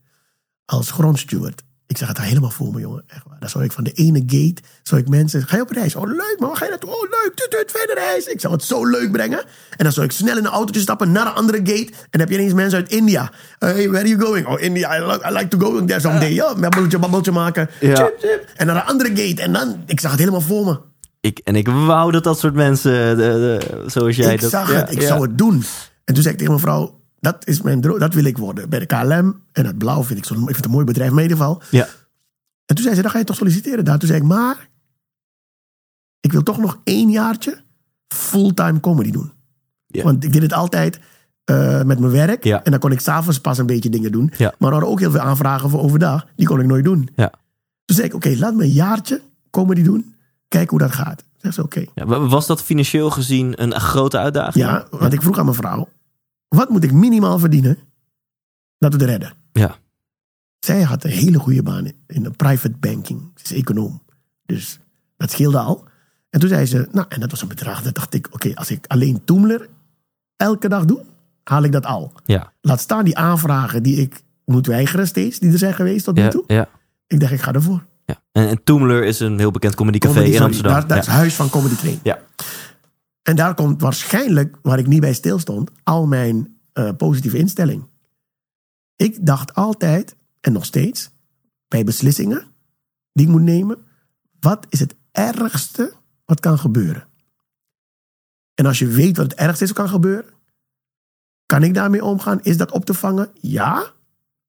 Als grondsteward. Ik zeg het daar helemaal voor me, jongen. Echt waar. Dan zou ik van de ene gate, zou ik mensen... Ga je op reis? Oh, leuk, maar waar ga je naartoe? Oh, leuk, tut, tut, verder reis. Ik zou het zo leuk brengen. En dan zou ik snel in een autootje stappen naar een andere gate. En dan heb je ineens mensen uit India. Hey, where are you going? Oh, India, I like, I like to go there someday. Ja, babbeltje, babbeltje maken. Ja. Chip, chip. En naar een andere gate. En dan, ik zag het helemaal voor me. Ik, en ik wou dat dat soort mensen, de, de- zoals jij ik dat... zag ja, het, ik ja. zou het doen. En toen zei ik tegen mijn vrouw, dat is mijn droom, dat wil ik worden. Bij de KLM. En het blauw vind ik, zo, ik vind het een mooi bedrijf, in ieder geval. Ja. En toen zei ze, dan ga je toch solliciteren daar. Toen zei ik, maar ik wil toch nog één jaartje fulltime comedy doen. Ja. Want ik deed het altijd eh, met mijn werk. Ja. En dan kon ik s'avonds pas een beetje dingen doen. Ja. Maar er hadden ook heel veel aanvragen voor overdag. Die kon ik nooit doen. Ja. Toen zei ik, oké, laat me een jaartje comedy doen. Kijken hoe dat gaat. Zeg ze, oké. Was dat financieel gezien een grote uitdaging? Ja, want ik vroeg aan mijn vrouw: wat moet ik minimaal verdienen dat we het redden? Ja. Zij had een hele goede baan in de private banking. Ze is econoom. Dus dat scheelde al. En toen zei ze, nou, en dat was een bedrag. Dat dacht ik, oké, als ik alleen Toemler elke dag doe, haal ik dat al. Ja. Laat staan die aanvragen die ik moet weigeren steeds, die er zijn geweest tot nu Ja, toe. ja, Ik dacht, ik ga ervoor. ja. En, en Toemler is een heel bekend comedycafé Comedy, in Amsterdam. Daar, daar is ja. huis van Comedy Train. Ja. En daar komt waarschijnlijk, waar ik niet bij stilstond, al mijn eh, positieve instelling. Ik dacht altijd, en nog steeds, bij beslissingen die ik moet nemen, wat is het ergste wat kan gebeuren? En als je weet wat het ergste is wat kan gebeuren, kan ik daarmee omgaan? Is dat op te vangen? Ja,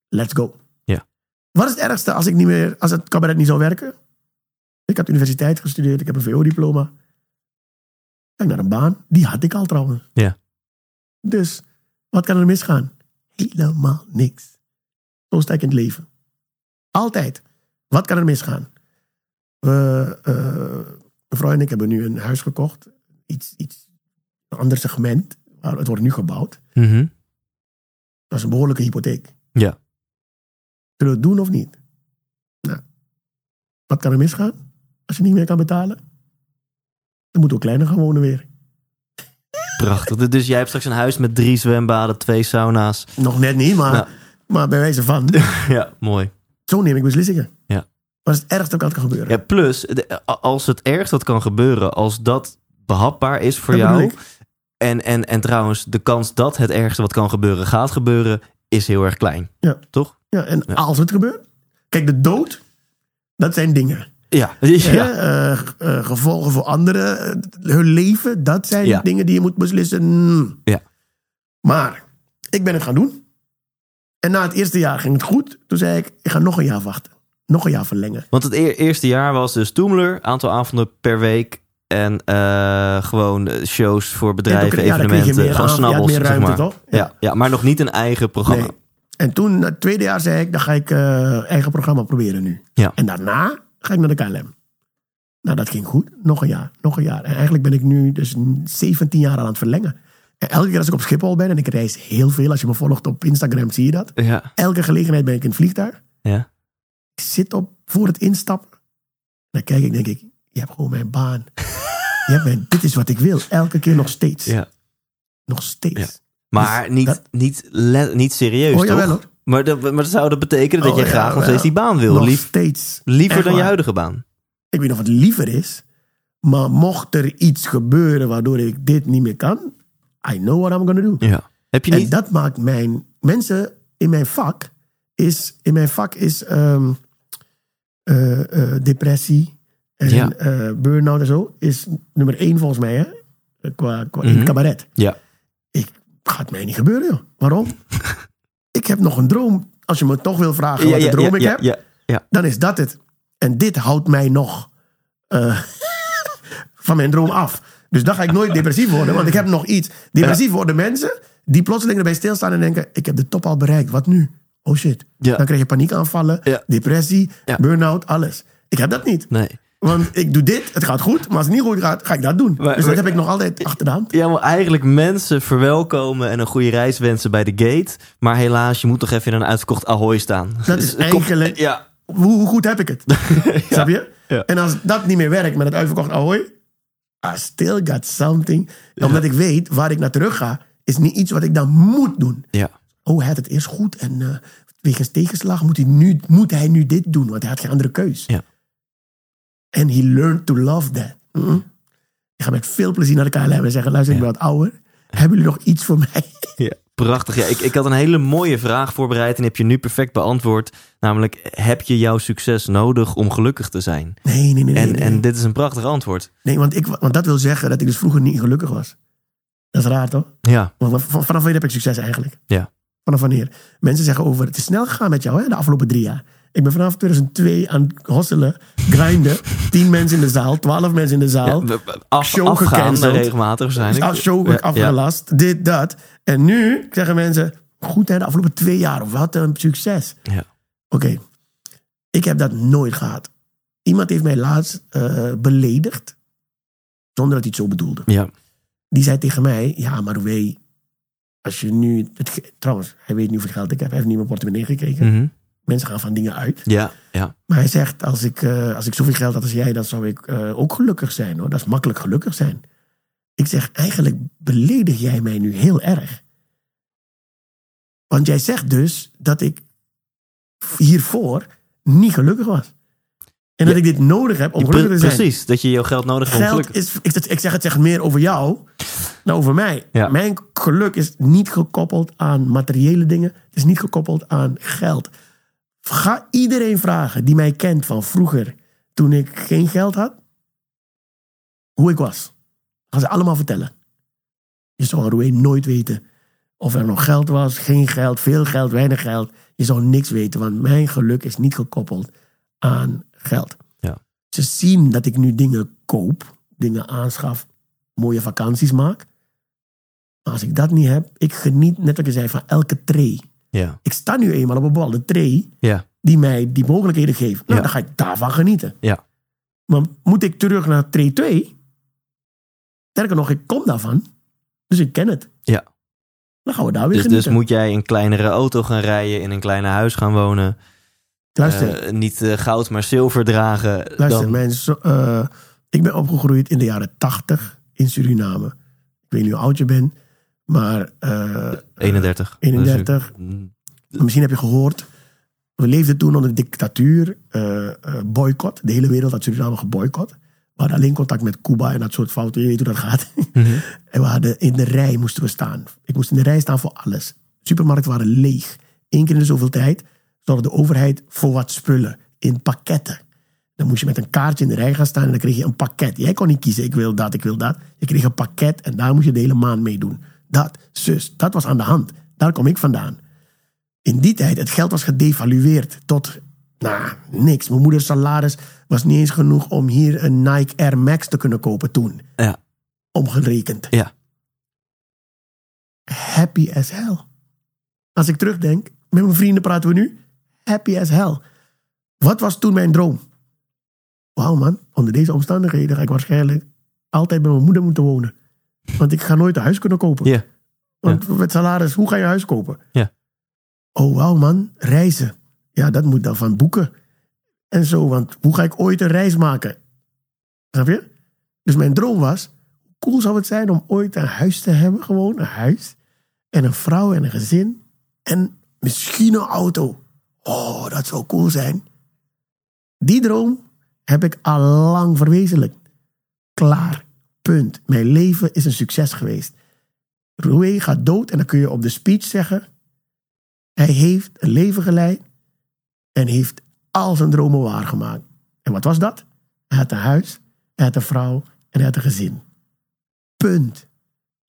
let's go. Ja. Wat is het ergste als ik niet meer, als het cabaret niet zou werken? Ik had universiteit gestudeerd, ik heb een VO-diploma. Naar een baan, die had ik al trouwens. Ja. Dus, wat kan er misgaan? Helemaal niks. Zo sta ik in het leven. Altijd. Wat kan er misgaan? We, mevrouw en ik hebben nu een huis gekocht. Iets, iets, een ander segment. Maar het wordt nu gebouwd. Mhm. Dat is een behoorlijke hypotheek. Ja. Zullen we het doen of niet? Nou, wat kan er misgaan? Als je niet meer kan betalen? Dan moeten we kleiner gaan wonen weer. Prachtig. Dus jij hebt straks een huis met drie zwembaden, twee sauna's. Nog net niet, maar, maar bij wijze van. Ja, mooi. Zo neem ik beslissingen. Ja. Is het ergste wat kan gebeuren? Ja, plus, de- als het ergste wat kan gebeuren, als dat behapbaar is voor Dat jou. En, en, en trouwens, de kans dat het ergste wat kan gebeuren gaat gebeuren, is heel erg klein. Ja. Toch? Ja, en Ja. als het gebeurt. Kijk, de dood, dat zijn dingen. Ja. Ja. Eh, eh, gevolgen voor anderen, eh, hun leven, dat zijn Ja. dingen die je moet beslissen. Hmm. Ja. Maar ik ben het gaan doen. En na het eerste jaar ging het goed. Toen zei ik, ik ga nog een jaar wachten. Nog een jaar verlengen. Want het e- eerste jaar was dus Toemler, aantal avonden per week. En gewoon shows voor bedrijven, Ja, evenementen. meer gewoon snabbels, meer zeg ruimte, maar. toch? Ja. Ja. Ja, maar nog niet een eigen programma. Nee. En toen, na het tweede jaar, zei ik, dan ga ik eh, eigen programma proberen nu. Ja. En daarna ga ik naar de KLM. Nou, dat ging goed. Nog een jaar, nog een jaar. En eigenlijk ben ik nu dus 17 jaar aan het verlengen. En elke keer als ik op Schiphol ben, en ik reis heel veel. Als je me volgt op Instagram, zie je dat. Ja, Elke gelegenheid ben ik in het vliegtuig. ja. Ik zit op voor het instappen. Dan kijk ik, denk ik, je hebt gewoon mijn baan. je hebt mijn, dit is wat ik wil. Elke keer nog steeds. ja. Nog steeds. Ja. Maar niet, dat- niet, le- niet serieus, Oh, toch? hoor. Maar, dat, maar zou dat betekenen dat Oh, je graag nog steeds die baan wil. Nog Lief, steeds. liever dan je huidige baan. Ik weet of het liever is. Maar mocht er iets gebeuren waardoor ik dit niet meer kan. I know what I'm gonna do. Ja. Heb je En niet... dat maakt mijn... Mensen in mijn vak is... In mijn vak is ehm, eh, eh, depressie en Ja. eh, burn-out en zo. Is nummer één volgens mij, hè? Qua, qua in Mhm. cabaret. Ja. Ik, gaat mij niet gebeuren, joh. Waarom? ik heb nog een droom. Als je me toch wil vragen wat een droom ja, ik ja, heb, dan is dat het. En dit houdt mij nog eh, van mijn droom af. Dus dan ga ik nooit depressief worden, want ik heb nog iets. Depressief worden mensen die plotseling erbij stilstaan en denken: ik heb de top al bereikt, wat nu? Oh shit. Dan krijg je paniekaanvallen, depressie, burn-out, alles. Ik heb dat niet. Nee. Want ik doe dit, het gaat goed, maar als het niet goed gaat, ga ik dat doen. Maar- dus dat heb ik nog altijd achter de hand. Ja, maar eigenlijk mensen verwelkomen en een goede reis wensen bij de gate. Maar helaas, je moet nog even in een uitverkocht Ahoy staan. Dat is eigenlijk- Ja. Hoe, hoe goed heb ik het? Snap je? Ja. En als dat niet meer werkt met het uitverkocht Ahoy, I still got something. Omdat ik weet waar ik naar terug ga, is niet iets wat ik dan moet doen. Ja. Oh, het eerst goed en eh, wegens tegenslag moet hij, nu, moet hij nu dit doen, want hij had geen andere keus. Ja. En he learned to love that. Mm. Ik ga met veel plezier naar de KLM en zeggen, luister, ik ben wat ouder. Hebben jullie nog iets voor mij? Ja, prachtig. Ja, ik, ik had een hele mooie vraag voorbereid en heb je nu perfect beantwoord. Namelijk, heb je jouw succes nodig om gelukkig te zijn? Nee, nee, nee. En, nee. en dit is een prachtig antwoord. nee want, ik, want dat wil zeggen dat ik dus vroeger niet gelukkig was. Dat is raar, toch? Ja, Want van- vanaf wanneer heb ik succes eigenlijk? ja. Vanaf wanneer? Mensen zeggen over, het is snel gegaan met jou hè, de afgelopen drie jaar. Ik ben vanaf 2002 aan het hosselen, grinden. Tien mensen in de zaal, twaalf mensen in de zaal. Ja, Af, Show afgaan regelmatig waarschijnlijk. Als show Ja, afgelast, dit, dat. En nu zeggen mensen, goed hè, de afgelopen twee jaar, wat een succes. Ja. Oké, ik heb dat nooit gehad. Iemand heeft mij laatst eh, beledigd, zonder dat hij het zo bedoelde. Ja. Die zei tegen mij, ja, maar weet als je nu... Het, trouwens, hij weet niet hoeveel geld ik heb. Hij heeft niet in mijn portemonnee gekeken. Mhm. Mensen gaan van dingen uit. ja, ja. Maar hij zegt, als ik, eh, als ik zoveel geld had als jij... dan zou ik eh, ook gelukkig zijn. hoor. Dat is makkelijk gelukkig zijn. Ik zeg, eigenlijk beledig jij mij nu heel erg. Want jij zegt dus dat ik hiervoor niet gelukkig was. En dat Ja. ik dit nodig heb om gelukkig te zijn. Precies, dat je jouw geld nodig hebt om gelukkig is, ik, ik zeg het zegt meer over jou dan over mij. Ja. Mijn geluk is niet gekoppeld aan materiële dingen. Het is niet gekoppeld aan geld. Ga iedereen vragen die mij kent van vroeger, toen ik geen geld had, hoe ik was. Gaan ze allemaal vertellen. Je zou Roué nooit weten of er nog geld was, geen geld, veel geld, weinig geld. Je zou niks weten, want mijn geluk is niet gekoppeld aan geld. Ja. Ze zien dat ik nu dingen koop, dingen aanschaf, mooie vakanties maak. Maar als ik dat niet heb, ik geniet, net wat je zei, van elke tray. Ja, Ik sta nu eenmaal op een bepaalde tray ja, die mij die mogelijkheden geeft. Nou, Ja. dan ga ik daarvan genieten. ja. Maar moet ik terug naar tray 2? Sterker nog, ik kom daarvan. Dus ik ken het. Ja. Dan gaan we daar weer Dus, dus genieten. moet jij een kleinere auto gaan rijden, in een kleiner huis gaan wonen. Luister, eh, niet eh, goud, maar zilver dragen. luister dan... mijn zo- eh, ik ben opgegroeid in de jaren 80 in Suriname. Ik weet niet hoe oud je bent, maar eh, 31. 31. Mm, misschien heb je gehoord. We leefden toen onder dictatuur, eh eh, boycott. De hele wereld had Suriname geboycott. We hadden alleen contact met Cuba en dat soort fouten. Je weet hoe dat gaat. mhm. En we hadden in de rij moesten we staan. Ik moest in de rij staan voor alles. Supermarkten waren leeg. Eén keer in de zoveel tijd zorgde de overheid voor wat spullen in pakketten. Dan moest je met een kaartje in de rij gaan staan en dan kreeg je een pakket. Jij kon niet kiezen, ik wil dat, ik wil dat. Je kreeg een pakket en daar moest je de hele maand mee doen. Dat, zus. Dat was aan de hand. Daar kom ik vandaan. In die tijd, het geld was gedevalueerd tot, nou, niks. Mijn moeders salaris was niet eens genoeg om hier een Nike Air Max te kunnen kopen toen. Ja. Omgerekend. Ja. Happy as hell. Als ik terugdenk, met mijn vrienden praten we nu. Happy as hell. Wat was toen mijn droom? Wauw man, onder deze omstandigheden ga ik waarschijnlijk altijd bij mijn moeder moeten wonen. Want ik ga nooit een huis kunnen kopen. Ja. Want met salaris, hoe ga je huis kopen? Ja. Oh wauw man, reizen. Ja, dat moet dan van boeken. En zo, want hoe ga ik ooit een reis maken? Snap je? Dus mijn droom was, hoe cool zou het zijn om ooit een huis te hebben, gewoon een huis. En een vrouw en een gezin. En misschien een auto. Oh, dat zou cool zijn. Die droom heb ik al lang verwezenlijkt. Klaar. Punt. Mijn leven is een succes geweest. Roué gaat dood en dan kun je op de speech zeggen... Hij heeft een leven geleid en heeft al zijn dromen waargemaakt. En wat was dat? Hij had een huis, hij had een vrouw en hij had een gezin. Punt.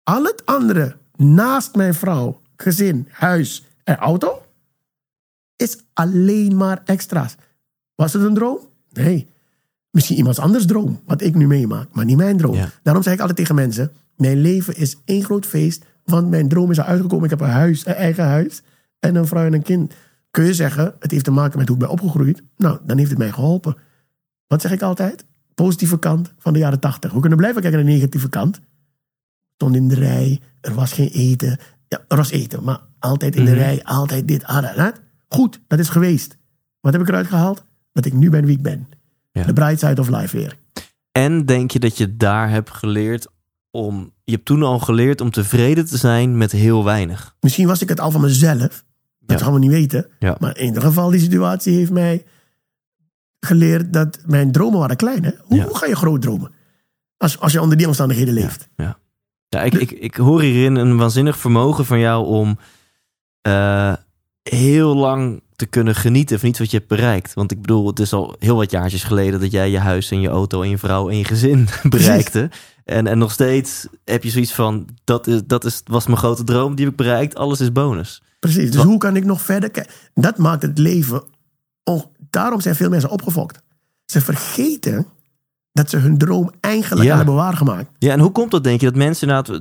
Al het andere naast mijn vrouw, gezin, huis en auto is alleen maar extra's. Was het een droom? Nee. Misschien iemands anders droom, wat ik nu meemaak, maar niet mijn droom. Ja. Daarom zeg ik altijd tegen mensen: Mijn leven is één groot feest, want mijn droom is al uitgekomen. Ik heb een huis, een eigen huis en een vrouw en een kind. Kun je zeggen, het heeft te maken met hoe ik ben opgegroeid? Nou, dan heeft het mij geholpen. Wat zeg ik altijd? Positieve kant van de jaren tachtig. We kunnen blijven kijken naar de negatieve kant. Stond in de rij, er was geen eten. Ja, er was eten, maar altijd in de rij, altijd dit, ah, dat, dat. Goed, dat is geweest. Wat heb ik eruit gehaald? Dat ik nu ben wie ik ben. Ja. De bright side of life weer. En denk je dat je daar hebt geleerd om... Je hebt toen al geleerd om tevreden te zijn met heel weinig. Misschien was ik het al van mezelf. Dat Ja. gaan we niet weten. Ja. Maar in ieder geval, die situatie heeft mij geleerd dat mijn dromen waren klein. Hè? Hoe, Ja. hoe ga je groot dromen? Als, als je onder die omstandigheden leeft. Ja, ik, ik, ik hoor hierin een waanzinnig vermogen van jou om eh, heel lang te kunnen genieten van iets wat je hebt bereikt. Want ik bedoel, het is al heel wat jaartjes geleden dat jij je huis en je auto en je vrouw en je gezin bereikte. En, en nog steeds heb je zoiets van, dat, is, dat is, was mijn grote droom, die heb ik bereikt, alles is bonus. Precies. Dus Wat- hoe kan ik nog verder kijken? Dat maakt het leven. Daarom zijn veel mensen opgefokt. Ze vergeten dat ze hun droom eigenlijk Ja. hebben waargemaakt. Ja, en hoe komt dat, denk je, dat mensen inderdaad,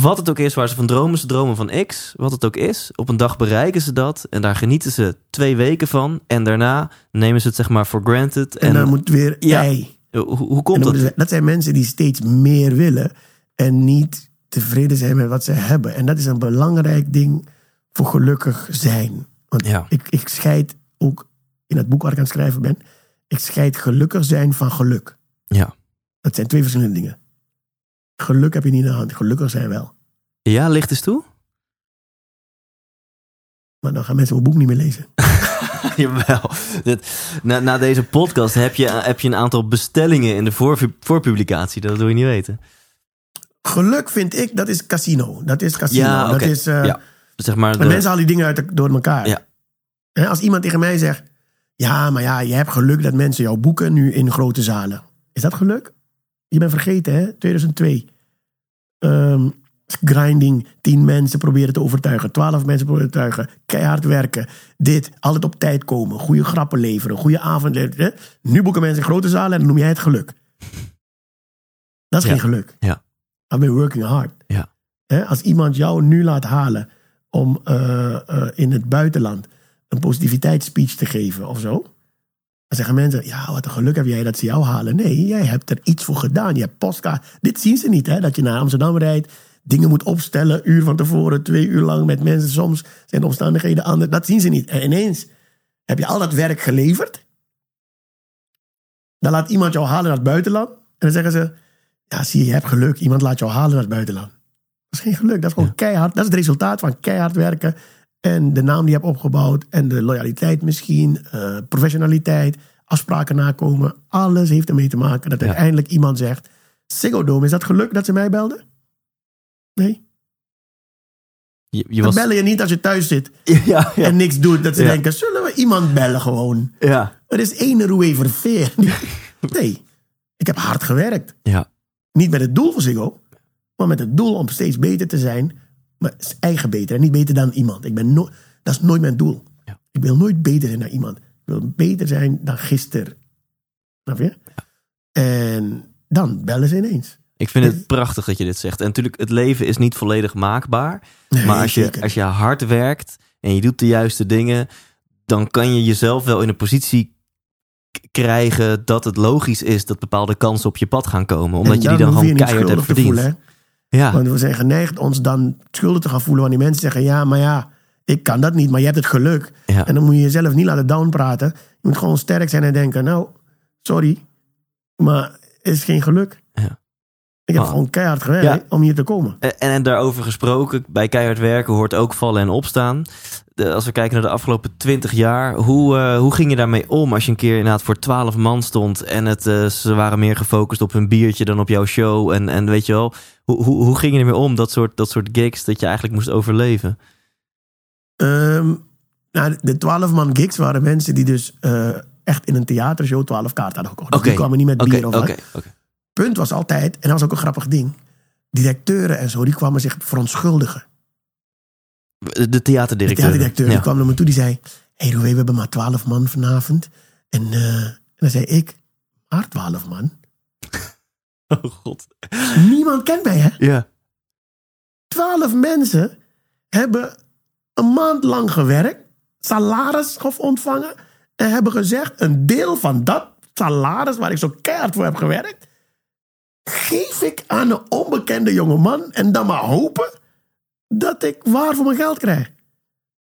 wat het ook is waar ze van dromen, ze dromen van X, wat het ook is, op een dag bereiken ze dat en daar genieten ze twee weken van en daarna nemen ze het zeg maar voor granted. En, En, dan moet weer Ja. ei. hoe, komt dat? ze- dat zijn mensen die steeds meer willen en niet tevreden zijn met wat ze hebben. En dat is een belangrijk ding voor gelukkig zijn. Want Ja. ik, ik scheid ook in het boek waar ik aan het schrijven ben. Ik scheid gelukkig zijn van geluk. Ja. Dat zijn twee verschillende dingen. Geluk heb je niet in de hand. Gelukkig zijn wel. ja, licht eens toe? Maar dan gaan mensen mijn boek niet meer lezen. Jawel. Na, na deze podcast heb je, heb je een aantal bestellingen in de voor, voorpublicatie, dat wil je niet weten. Geluk vind ik, dat is casino. Dat is casino. Ja. Dat is, eh, Ja. Zeg maar, de- mensen halen die dingen uit door elkaar. Ja. Als iemand tegen mij zegt... Ja, maar ja, je hebt geluk dat mensen jou boeken nu in grote zalen. Is dat geluk? Je bent vergeten, hè? 2002. Ehm, grinding. Tien mensen proberen te overtuigen. Twaalf mensen proberen te overtuigen. Keihard werken. Dit. Altijd op tijd komen. Goede grappen leveren. Goede avond leveren. Nu boeken mensen in grote zalen en dan noem jij het geluk. Dat is Ja. geen geluk. Ja. I've been working hard. Ja. Als iemand jou nu laat halen om eh, eh, in het buitenland een positiviteitsspeech te geven of zo. Dan zeggen mensen, ja, wat een geluk heb jij dat ze jou halen. Nee, jij hebt er iets voor gedaan. Je hebt postkaart. Dit zien ze niet, hè, dat je naar Amsterdam rijdt. Dingen moet opstellen, uur van tevoren, twee uur lang met mensen. Soms zijn de omstandigheden anders. Dat zien ze niet. En ineens heb je al dat werk geleverd. Dan laat iemand jou halen naar het buitenland. En dan zeggen ze, ja, zie je, je hebt geluk. Iemand laat jou halen naar het buitenland. Dat is geen geluk. Dat is gewoon keihard. Dat is het resultaat van keihard werken. En de naam die je hebt opgebouwd. En de loyaliteit misschien. eh, professionaliteit. Afspraken nakomen. Alles heeft ermee te maken dat Ja. uiteindelijk iemand zegt... Ziggo Dome, is dat geluk dat ze mij belden? Nee. je, je Dan was... bellen je niet als je thuis zit Ja, ja. en niks doet. Dat ze denken, zullen we iemand bellen gewoon? ja. Er is één Roué Verveer. Nee. Ik heb hard gewerkt. Ja. Niet met het doel voor Ziggo, maar met het doel om steeds beter te zijn Maar is eigen beter en niet beter dan iemand. Ik ben no dat is nooit mijn doel. Ja. Ik wil nooit beter zijn dan iemand. Ik wil beter zijn dan gisteren. Snap je? En dan bellen ze ineens. Ik vind het prachtig dat je dit zegt. En natuurlijk, het leven is niet volledig maakbaar. Nee, maar als je, zeker als je hard werkt en je doet de juiste dingen, dan kan je jezelf wel in een positie krijgen dat het logisch is dat bepaalde kansen op je pad gaan komen. Omdat je die dan gewoon keihard hebt verdiend. voelen? Ja, Want we zijn geneigd ons dan schuldig te gaan voelen wanneer mensen zeggen: Ja, maar ja, ik kan dat niet, maar je hebt het geluk. ja. En dan moet je jezelf niet laten downpraten. Je moet gewoon sterk zijn en denken: Nou, sorry, maar het is geen geluk. Ja. Ik heb Ah. gewoon keihard gewerkt Ja. om hier te komen. En, en daarover gesproken, bij keihard werken hoort ook vallen en opstaan. De- als we kijken naar de afgelopen twintig jaar, hoe, eh, hoe ging je daarmee om als je een keer inderdaad voor twaalf man stond en het, eh, ze waren meer gefocust op hun biertje dan op jouw show? En, en weet je wel, hoe, hoe, hoe ging je ermee om, dat soort, dat soort gigs, dat je eigenlijk moest overleven? Ehm, nou, de 12-man gigs waren mensen die dus eh, echt in een theatershow 12 kaarten hadden gekocht. Dus Die kwamen niet met bier of wat. Punt was altijd, en dat was ook een grappig ding. Directeuren en zo, die kwamen zich verontschuldigen. De De theaterdirecteur. theaterdirecteur die kwam naar me toe, die zei... Hé hey, we hebben maar 12 man vanavond. En, eh, en dan zei ik, maar 12 man? Oh god. Niemand kent mij, hè? Ja. 12 mensen hebben een maand lang gewerkt, salaris ge- ontvangen en hebben gezegd: een deel van dat salaris waar ik zo keihard voor heb gewerkt, geef ik aan een onbekende jongeman en dan maar hopen dat ik waar voor mijn geld krijg.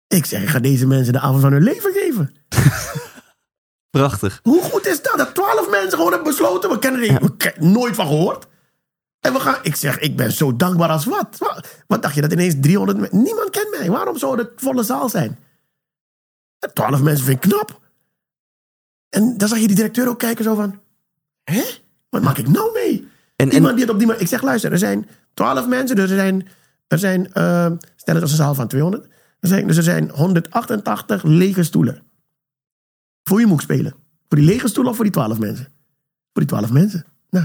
Ik zeg, ik ga deze mensen de avond van hun leven geven. Prachtig. Hoe goed is dat? Dat twaalf mensen gewoon hebben besloten. We kennen er nooit van gehoord. En we gaan, ik zeg, ik ben zo dankbaar als wat. Wat, wat dacht je dat ineens 300 mensen. Niemand kent mij. Waarom zou het volle zaal zijn? Twaalf mensen vind ik knap. En dan zag je die directeur ook kijken zo van. Hè? Wat maak ik nou mee? En, Iemand en, die het op die manier. Ik zeg, luister, er zijn twaalf mensen. Dus er zijn, er zijn eh, stel het als een zaal van 200. Er zijn, dus er zijn 188 lege stoelen. Voor wie moet spelen? Voor die lege stoelen of voor die twaalf mensen? Voor die twaalf mensen. Nou,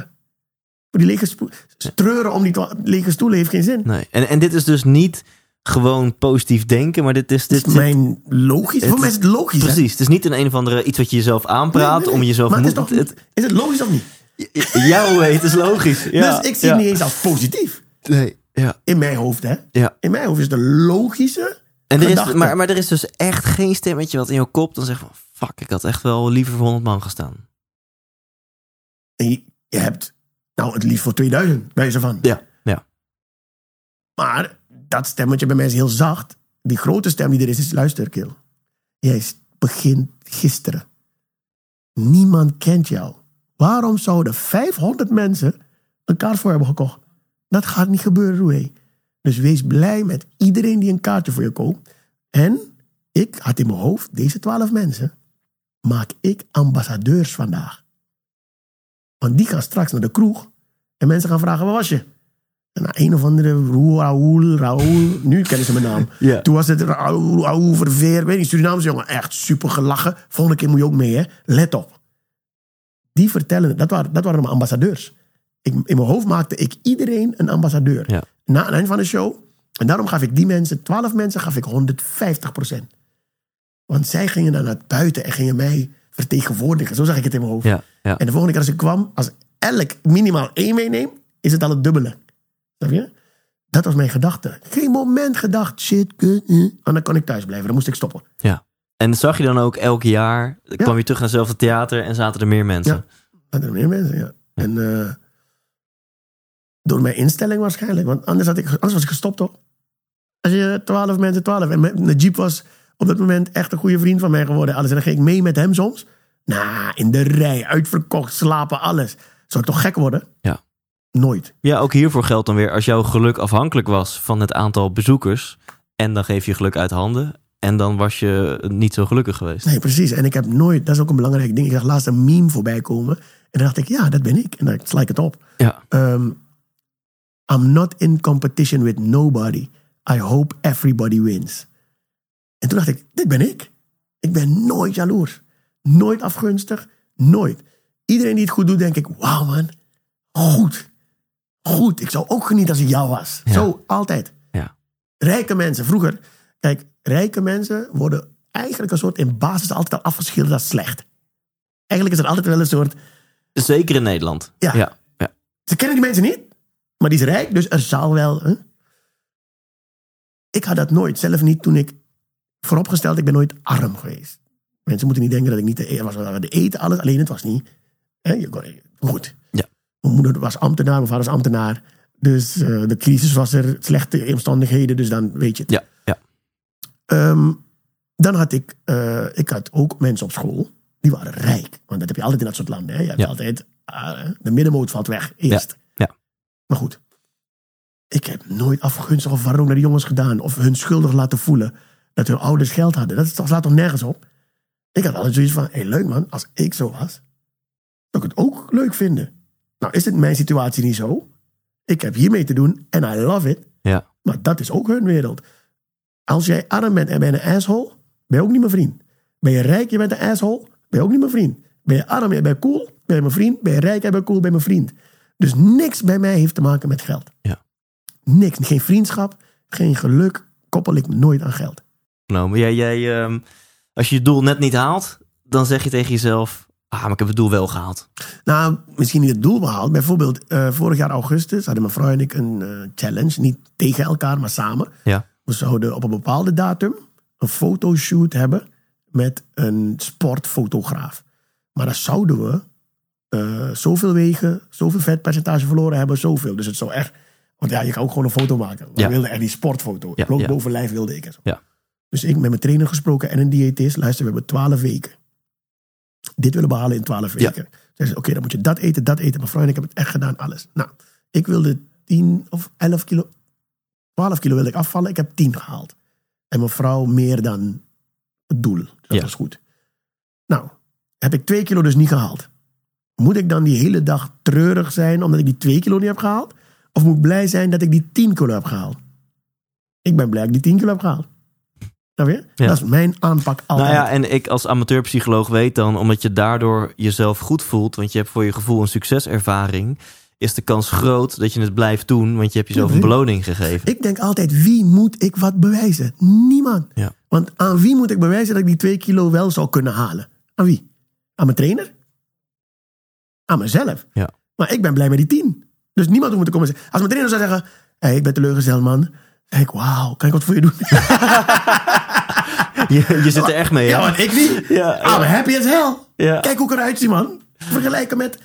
voor die lege stoelen. Treuren om die lege stoelen heeft geen zin. nee. en, en dit is dus niet gewoon positief denken, maar dit is... Dit, Het is mijn logisch. Het voor mij is- het logisch. hè? Precies, het is niet een een of andere iets wat je jezelf aanpraat Nee, nee, om jezelf... Maar het is, moet- toch, het, is het logisch of niet? Jouw weet is logisch. Ja, dus ik zie ja. het niet eens als positief. Nee, ja, In mijn hoofd, hè? ja. In mijn hoofd is het een logische. En er is, maar, maar er is dus echt geen stemmetje wat in je kop dan zegt van... Fuck, ik had echt wel liever voor 100 man gestaan. En je, je hebt, nou, het liefst voor 2000, bij ze van. Ja, ja. Maar dat stemmetje bij mij is heel zacht. Die grote stem die er is, is luister, Kil. Jij begint gisteren. Niemand kent jou. Waarom zouden 500 mensen een kaart voor hebben gekocht? Dat gaat niet gebeuren, Roué. Dus wees blij met iedereen die een kaartje voor je koopt. En ik had in mijn hoofd, deze 12 mensen, maak ik ambassadeurs vandaag. Want die gaan straks naar de kroeg en mensen gaan vragen, waar was je? En nou, een of andere Raoul, Raoul, nu kennen ze mijn naam. Toen was het Raoul, Raoul Verveer, weet niet, Surinaamse jongen. Echt super gelachen. Volgende keer moet je ook mee, hè. Let op. Die vertellen, dat waren, dat waren mijn ambassadeurs. Ik, in mijn hoofd maakte ik iedereen een ambassadeur. Ja. Na het eind van de show. En daarom gaf ik die mensen, 12 mensen, gaf ik 150 procent. Want zij gingen dan naar buiten en gingen mij vertegenwoordigen. Zo zag ik het in mijn hoofd. Ja, ja. En de volgende keer als ik kwam, als elk minimaal één meeneemt, is het al het dubbele. Snap je? Dat was mijn gedachte. Geen moment gedacht, shit, kut, eh. En dan kon ik thuis blijven. Dan moest ik stoppen. ja. En zag je dan ook elk jaar... kwam je terug naar hetzelfde theater en zaten er meer mensen? Ja. Dat er meer mensen, ja. En eh, door mijn instelling waarschijnlijk. Want anders, had ik, anders was ik gestopt, toch? Als je twaalf mensen, twaalf. En mijn- Najib was op dat moment echt een goede vriend van mij geworden. Alles. En dan ging ik mee met hem soms. Nou, in de rij, uitverkocht, slapen, alles. Zou ik toch gek worden? Ja. Nooit. Ja, ook hiervoor geldt dan weer... als jouw geluk afhankelijk was van het aantal bezoekers... en dan geef je geluk uit handen... en dan was je niet zo gelukkig geweest. Nee, precies. En ik heb nooit, dat is ook een belangrijk ding. Ik zag laatst een meme voorbij komen. En dan dacht ik, ja, dat ben ik. En dan sla ik het op. Ja, Um, I'm not in competition with nobody. I hope everybody wins. En toen dacht ik, dit ben ik. Ik ben nooit jaloers. Nooit afgunstig. Nooit. Iedereen die het goed doet, denk ik, wauw man. Goed. Goed. Ik zou ook genieten als ik jou was. Ja. Zo, altijd. ja. Rijke mensen, vroeger. Kijk, rijke mensen worden eigenlijk een soort in basis altijd al afgeschilderd als slecht. Eigenlijk is er altijd wel een soort. Zeker in Nederland. Ja. ja. ja. Ze kennen die mensen niet, maar die is rijk, dus er zal wel. Hè? Ik had dat nooit, zelf niet toen ik. Vooropgesteld, ik ben nooit arm geweest. Mensen moeten niet denken dat ik niet te eten was. Eten, alles, alleen het was niet. Hè? Goed. Ja. Mijn moeder was ambtenaar, mijn vader was ambtenaar. Dus eh, de crisis was er, slechte omstandigheden, dus dan weet je het. Ja, Ehm, dan had ik, eh, ik had ook mensen op school, die waren rijk. Want dat heb je altijd in dat soort landen. Hè? Je hebt Ja. altijd, ah, de middenmoot valt weg, eerst. ja. Maar goed, ik heb nooit afgunstig of waarom naar die jongens gedaan. Of hun schuldig laten voelen dat hun ouders geld hadden. Dat is toch, slaat toch nergens op? Ik had altijd zoiets van, hé hey, leuk man, als ik zo was, zou ik het ook leuk vinden. Nou is het mijn situatie niet zo. Ik heb hiermee te doen en I love it. Ja. Maar dat is ook hun wereld. Als jij arm bent en ben je een asshole, ben je ook niet mijn vriend. Ben je rijk, je bent een asshole, ben je ook niet mijn vriend. Ben je arm, je bent cool, ben je mijn vriend. Ben je rijk, je bent cool, ben je mijn vriend. Dus niks bij mij heeft te maken met geld. Ja. Niks. Geen vriendschap, geen geluk koppel ik nooit aan geld. Nou, maar jij, jij, ehm, als je je doel net niet haalt, dan zeg je tegen jezelf: Ah, maar ik heb het doel wel gehaald. Nou, misschien niet het doel behaald. Bijvoorbeeld, eh, vorig jaar augustus hadden mijn vrouw en ik een eh, challenge. Niet tegen elkaar, maar samen. Ja. We zouden op een bepaalde datum een fotoshoot hebben met een sportfotograaf. Maar dan zouden we eh, zoveel wegen, zoveel vetpercentage verloren hebben, zoveel. Dus het zou echt... Want ja, je kan ook gewoon een foto maken. We Ja. wilden echt die sportfoto. Ja, Bloot ja. boven lijf wilde ik het. Ja. Dus ik met mijn trainer gesproken en een diëtist. Luister, we hebben twaalf weken. Dit willen behalen in twaalf weken. Zei ze, oké, dan moet je dat eten, dat eten. Vrouw en ik hebben het echt gedaan, alles. Nou, ik wilde 10 of 11 kilo, 12 kilo wilde ik afvallen. Ik heb 10 gehaald. En mijn vrouw meer dan het doel. Dus dat Ja. was goed. Nou, heb ik 2 kilo dus niet gehaald. Moet ik dan die hele dag treurig zijn omdat ik die 2 kilo niet heb gehaald? Of moet ik blij zijn dat ik die 10 kilo heb gehaald? Ik ben blij dat ik die 10 kilo heb gehaald. Je? Ja. Dat is mijn aanpak altijd. Nou ja, en ik als amateurpsycholoog weet dan, omdat je daardoor jezelf goed voelt, want je hebt voor je gevoel een succeservaring, is de kans groot dat je het blijft doen, want je hebt jezelf een Tuurlijk. beloning gegeven. Ik denk altijd, wie moet ik wat bewijzen? Niemand. Ja. Want aan wie moet ik bewijzen dat ik die twee kilo wel zou kunnen halen? Aan wie? Aan mijn trainer? Aan mezelf. Ja. Maar ik ben blij met die tien. Dus niemand hoeft te komen zeggen. Als mijn trainer zou zeggen, hey, ik ben teleurgesteld man. Dan zeg ik, wauw, kan ik wat voor je doen? Je, je zit er echt mee, ja, ja? want ik niet. Ja, I'm happy as hell. Ja. Kijk hoe ik eruit zie, man. Vergelijken met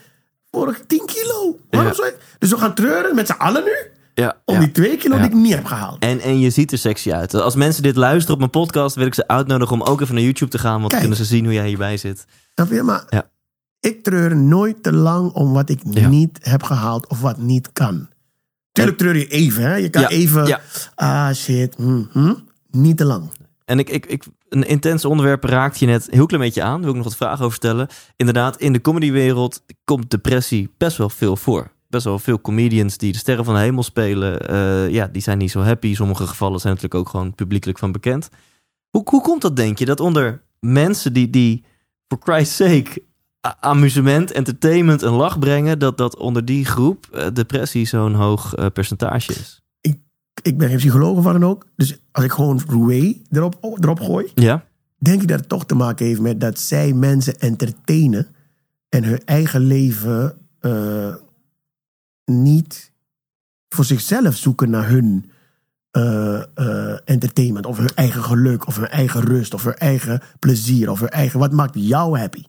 vorig 10 kilo. Waarom zou ik? Dus we gaan treuren met z'n allen nu. ja, Om ja. die twee kilo Ja. die ik niet heb gehaald. En, en je ziet er sexy uit. Als mensen dit luisteren op mijn podcast, wil ik ze uitnodigen om ook even naar YouTube te gaan. Want dan kunnen ze zien hoe jij hierbij zit. Snap je? Maar Ja. ik treur nooit te lang om wat ik niet heb gehaald of wat niet kan. Tuurlijk treur je even, hè? Je kan even. Ah, shit. hm, hm. Niet te lang. En ik, ik, ik, een intens onderwerp raakt je net een heel klein beetje aan. Wil ik nog wat vragen over stellen. Inderdaad, in de comedywereld komt depressie best wel veel voor. Best wel veel comedians die de sterren van de hemel spelen. eh, ja, die zijn niet zo happy. Sommige gevallen zijn natuurlijk ook gewoon publiekelijk van bekend. Hoe, hoe komt dat, denk je? Dat onder mensen die, die for Christ's sake, amusement, entertainment en lach brengen... dat, dat onder die groep eh, depressie zo'n hoog eh, percentage is? Ik ben geen psycholoog of wat dan ook. Dus als ik gewoon Roué erop, erop gooi. Ja? denk ik dat het toch te maken heeft met dat zij mensen entertainen en hun eigen leven eh, niet voor zichzelf zoeken naar hun eh, eh, entertainment of hun eigen geluk of hun eigen rust of hun eigen plezier of hun eigen wat maakt jou happy.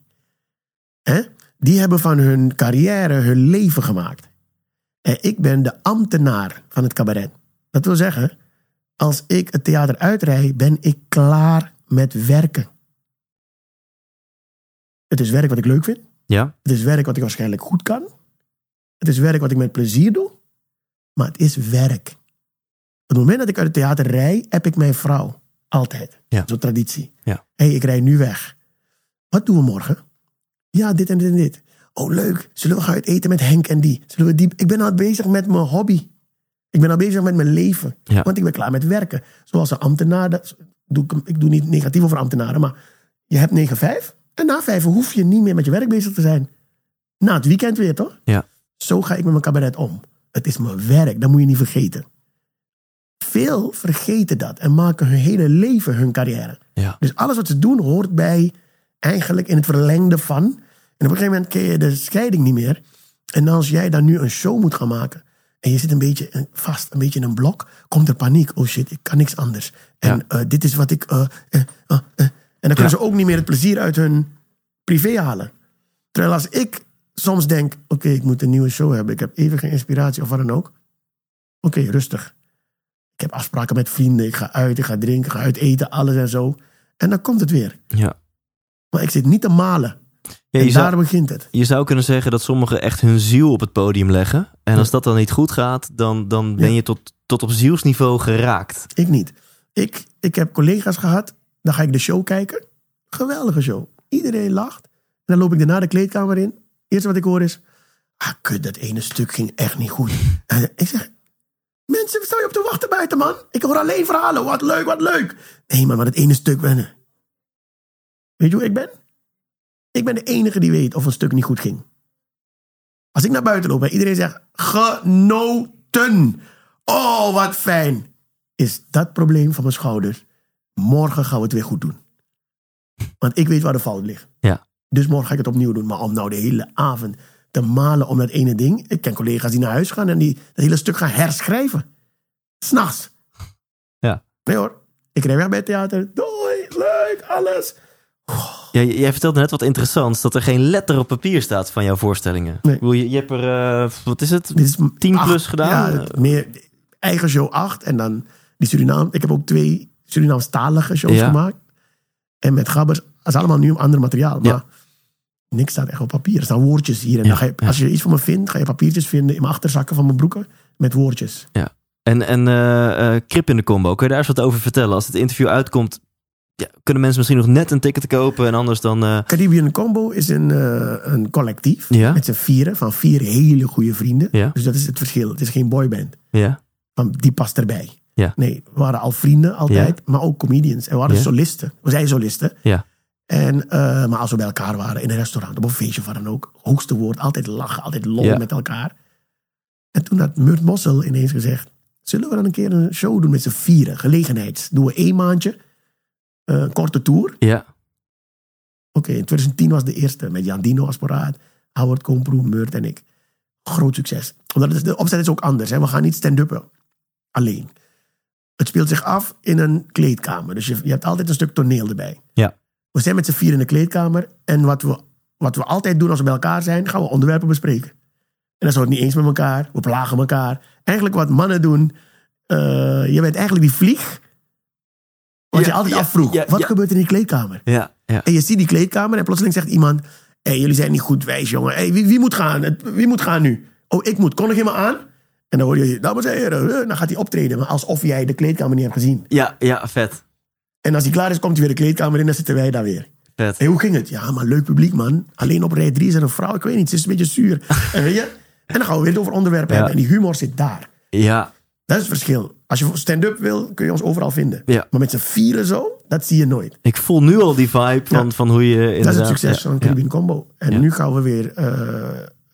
Hè? Die hebben van hun carrière hun leven gemaakt. En ik ben de ambtenaar van het cabaret. Dat wil zeggen, als ik het theater uitrij, ben ik klaar met werken. Het is werk wat ik leuk vind. Ja? Het is werk wat ik waarschijnlijk goed kan. Het is werk wat ik met plezier doe. Maar het is werk. Op het moment dat ik uit het theater rij, heb ik mijn vrouw. Altijd. Ja. Zo'n traditie. Ja. Hé, hey, ik rij nu weg. Wat doen we morgen? Ja, dit en dit en dit. Oh, leuk. Zullen we gaan uit eten met Henk en die? Zullen we die... Ik ben al bezig met mijn hobby. Ik ben al bezig met mijn leven. Ja. Want ik ben klaar met werken. Zoals een ambtenaar. dat- Doe ik, ik doe niet negatief over ambtenaren, maar je hebt 9-5. En na 5 hoef je niet meer met je werk bezig te zijn. Na het weekend weer, toch? Ja. Zo ga ik met mijn cabaret om. Het is mijn werk, dat moet je niet vergeten. veel vergeten dat en maken hun hele leven hun carrière. Ja. Dus alles wat ze doen hoort bij eigenlijk in het verlengde van. En op een gegeven moment ken je de scheiding niet meer. En als jij dan nu een show moet gaan maken. En je zit een beetje vast, een beetje in een blok. Komt er paniek. Oh shit, ik kan niks anders. En Ja. eh, dit is wat ik. eh, eh, eh, eh. En dan kunnen ze ook niet meer het plezier uit hun privé halen. Terwijl als ik soms denk: oké, ik moet een nieuwe show hebben. Ik heb even geen inspiratie of wat dan ook. Oké, rustig. Ik heb afspraken met vrienden. Ik ga uit, ik ga drinken, ik ga uit eten, alles en zo. En dan komt het weer. Ja. Maar ik zit niet te malen. Ja, en daar begint het. je zou kunnen zeggen dat sommigen echt hun ziel op het podium leggen. En als dat dan niet goed gaat, dan, dan ben je tot, tot op zielsniveau geraakt. Ik niet. Ik, ik heb collega's gehad. Dan ga ik de show kijken. Geweldige show. Iedereen lacht. En dan loop ik daarna de kleedkamer in. Eerste wat ik hoor is... Ah, kut, dat ene stuk ging echt niet goed. En ik zeg... Mensen, sta je op te wachten buiten, man? Ik hoor alleen verhalen. Wat leuk, wat leuk. Nee, man, maar het ene stuk... Ben... Weet je hoe ik ben? Ik ben de enige die weet of een stuk niet goed ging. Als ik naar buiten loop en iedereen zegt... Genoten. Oh, wat fijn. Is dat probleem van mijn schouders. Morgen gaan we het weer goed doen. Want ik weet waar de fout ligt. Ja. Dus morgen ga ik het opnieuw doen. Maar om nou de hele avond te malen om dat ene ding. Ik ken collega's die naar huis gaan en die dat hele stuk gaan herschrijven. S'nachts. Ja. Nee hoor. Ik rijd weg bij het theater. Doei, leuk, alles. Ja, jij vertelde net wat interessants, dat er geen letter op papier staat van jouw voorstellingen. Nee. Je, je hebt er, eh, wat is het, Dit is 10 acht. plus gedaan? Ja, meer, eigen show 8. En dan die Surinaam. Ik heb ook twee Surinaamstalige shows Ja. gemaakt. En met gabbers. Dat is allemaal nu ander materiaal. Maar Ja. niks staat echt op papier. Er staan woordjes hier. En Ja, dan ga je, ja. als je iets van me vindt, ga je papiertjes vinden in mijn achterzakken van mijn broeken. Met woordjes. En, en eh, Krip in de combo, kun je daar eens wat over vertellen? Als het interview uitkomt, ja, kunnen mensen misschien nog net een ticket kopen en anders dan... eh, Caribbean Combo is een, eh, een collectief. Ja. Met z'n vieren. Van vier hele goede vrienden. Ja. Dus dat is het verschil. Het is geen boyband. ja, Want die past erbij. Ja. Nee, we waren al vrienden altijd. Maar ook comedians. En we waren solisten. We zijn solisten. ja, En, eh, maar als we bij elkaar waren in een restaurant, op een feestje of wat dan ook, hoogste woord, altijd lachen, altijd lol met elkaar. En toen had Murt Mossel ineens gezegd: Zullen we dan een keer een show doen met z'n vieren? Gelegenheids. Doen we één maandje, een korte tour. ja, Oké, in 2010 was de eerste met Jan Dino als paraat, Howard Komproe, Murt en ik. Groot succes. Omdat het de opzet is ook anders. Hè? We gaan niet stand-uppen alleen. Het speelt zich af in een kleedkamer. Dus je, je hebt altijd een stuk toneel erbij. ja, We zijn met z'n vier in de kleedkamer. En wat we, wat we altijd doen als we bij elkaar zijn, gaan we onderwerpen bespreken. En dan zijn we het niet eens met elkaar. We plagen elkaar. Eigenlijk wat mannen doen. eh, je bent eigenlijk die vlieg. Wat je altijd afvroeg. wat gebeurt er in die kleedkamer? ja, ja. En je ziet die kleedkamer en plotseling zegt iemand... Hé, jullie zijn niet goed wijs, jongen. Hey, wie, wie moet gaan? Wie moet gaan nu? Oh, ik moet. Kondig je me aan? En dan hoor je, dames en heren, eh, dan gaat hij optreden. Maar alsof jij de kleedkamer niet hebt gezien. Ja, ja, vet, En als hij klaar is, komt hij weer de kleedkamer in. Dan zitten wij daar weer. vet. Hé, hoe ging het? Ja, maar leuk publiek, man. Alleen op rij 3 is er een vrouw. Ik weet niet, ze is een beetje zuur. en, weet je? en dan gaan we weer over onderwerpen Ja. hebben. En die humor zit daar. Ja, Dat is het verschil. Als je stand-up wil, kun je ons overal vinden. Ja. Maar met z'n vieren zo, dat zie je nooit. ik voel nu al die vibe van, Ja. van hoe je. Dat is het succes van Caribbean Combo. En nu gaan we weer... eh, eh,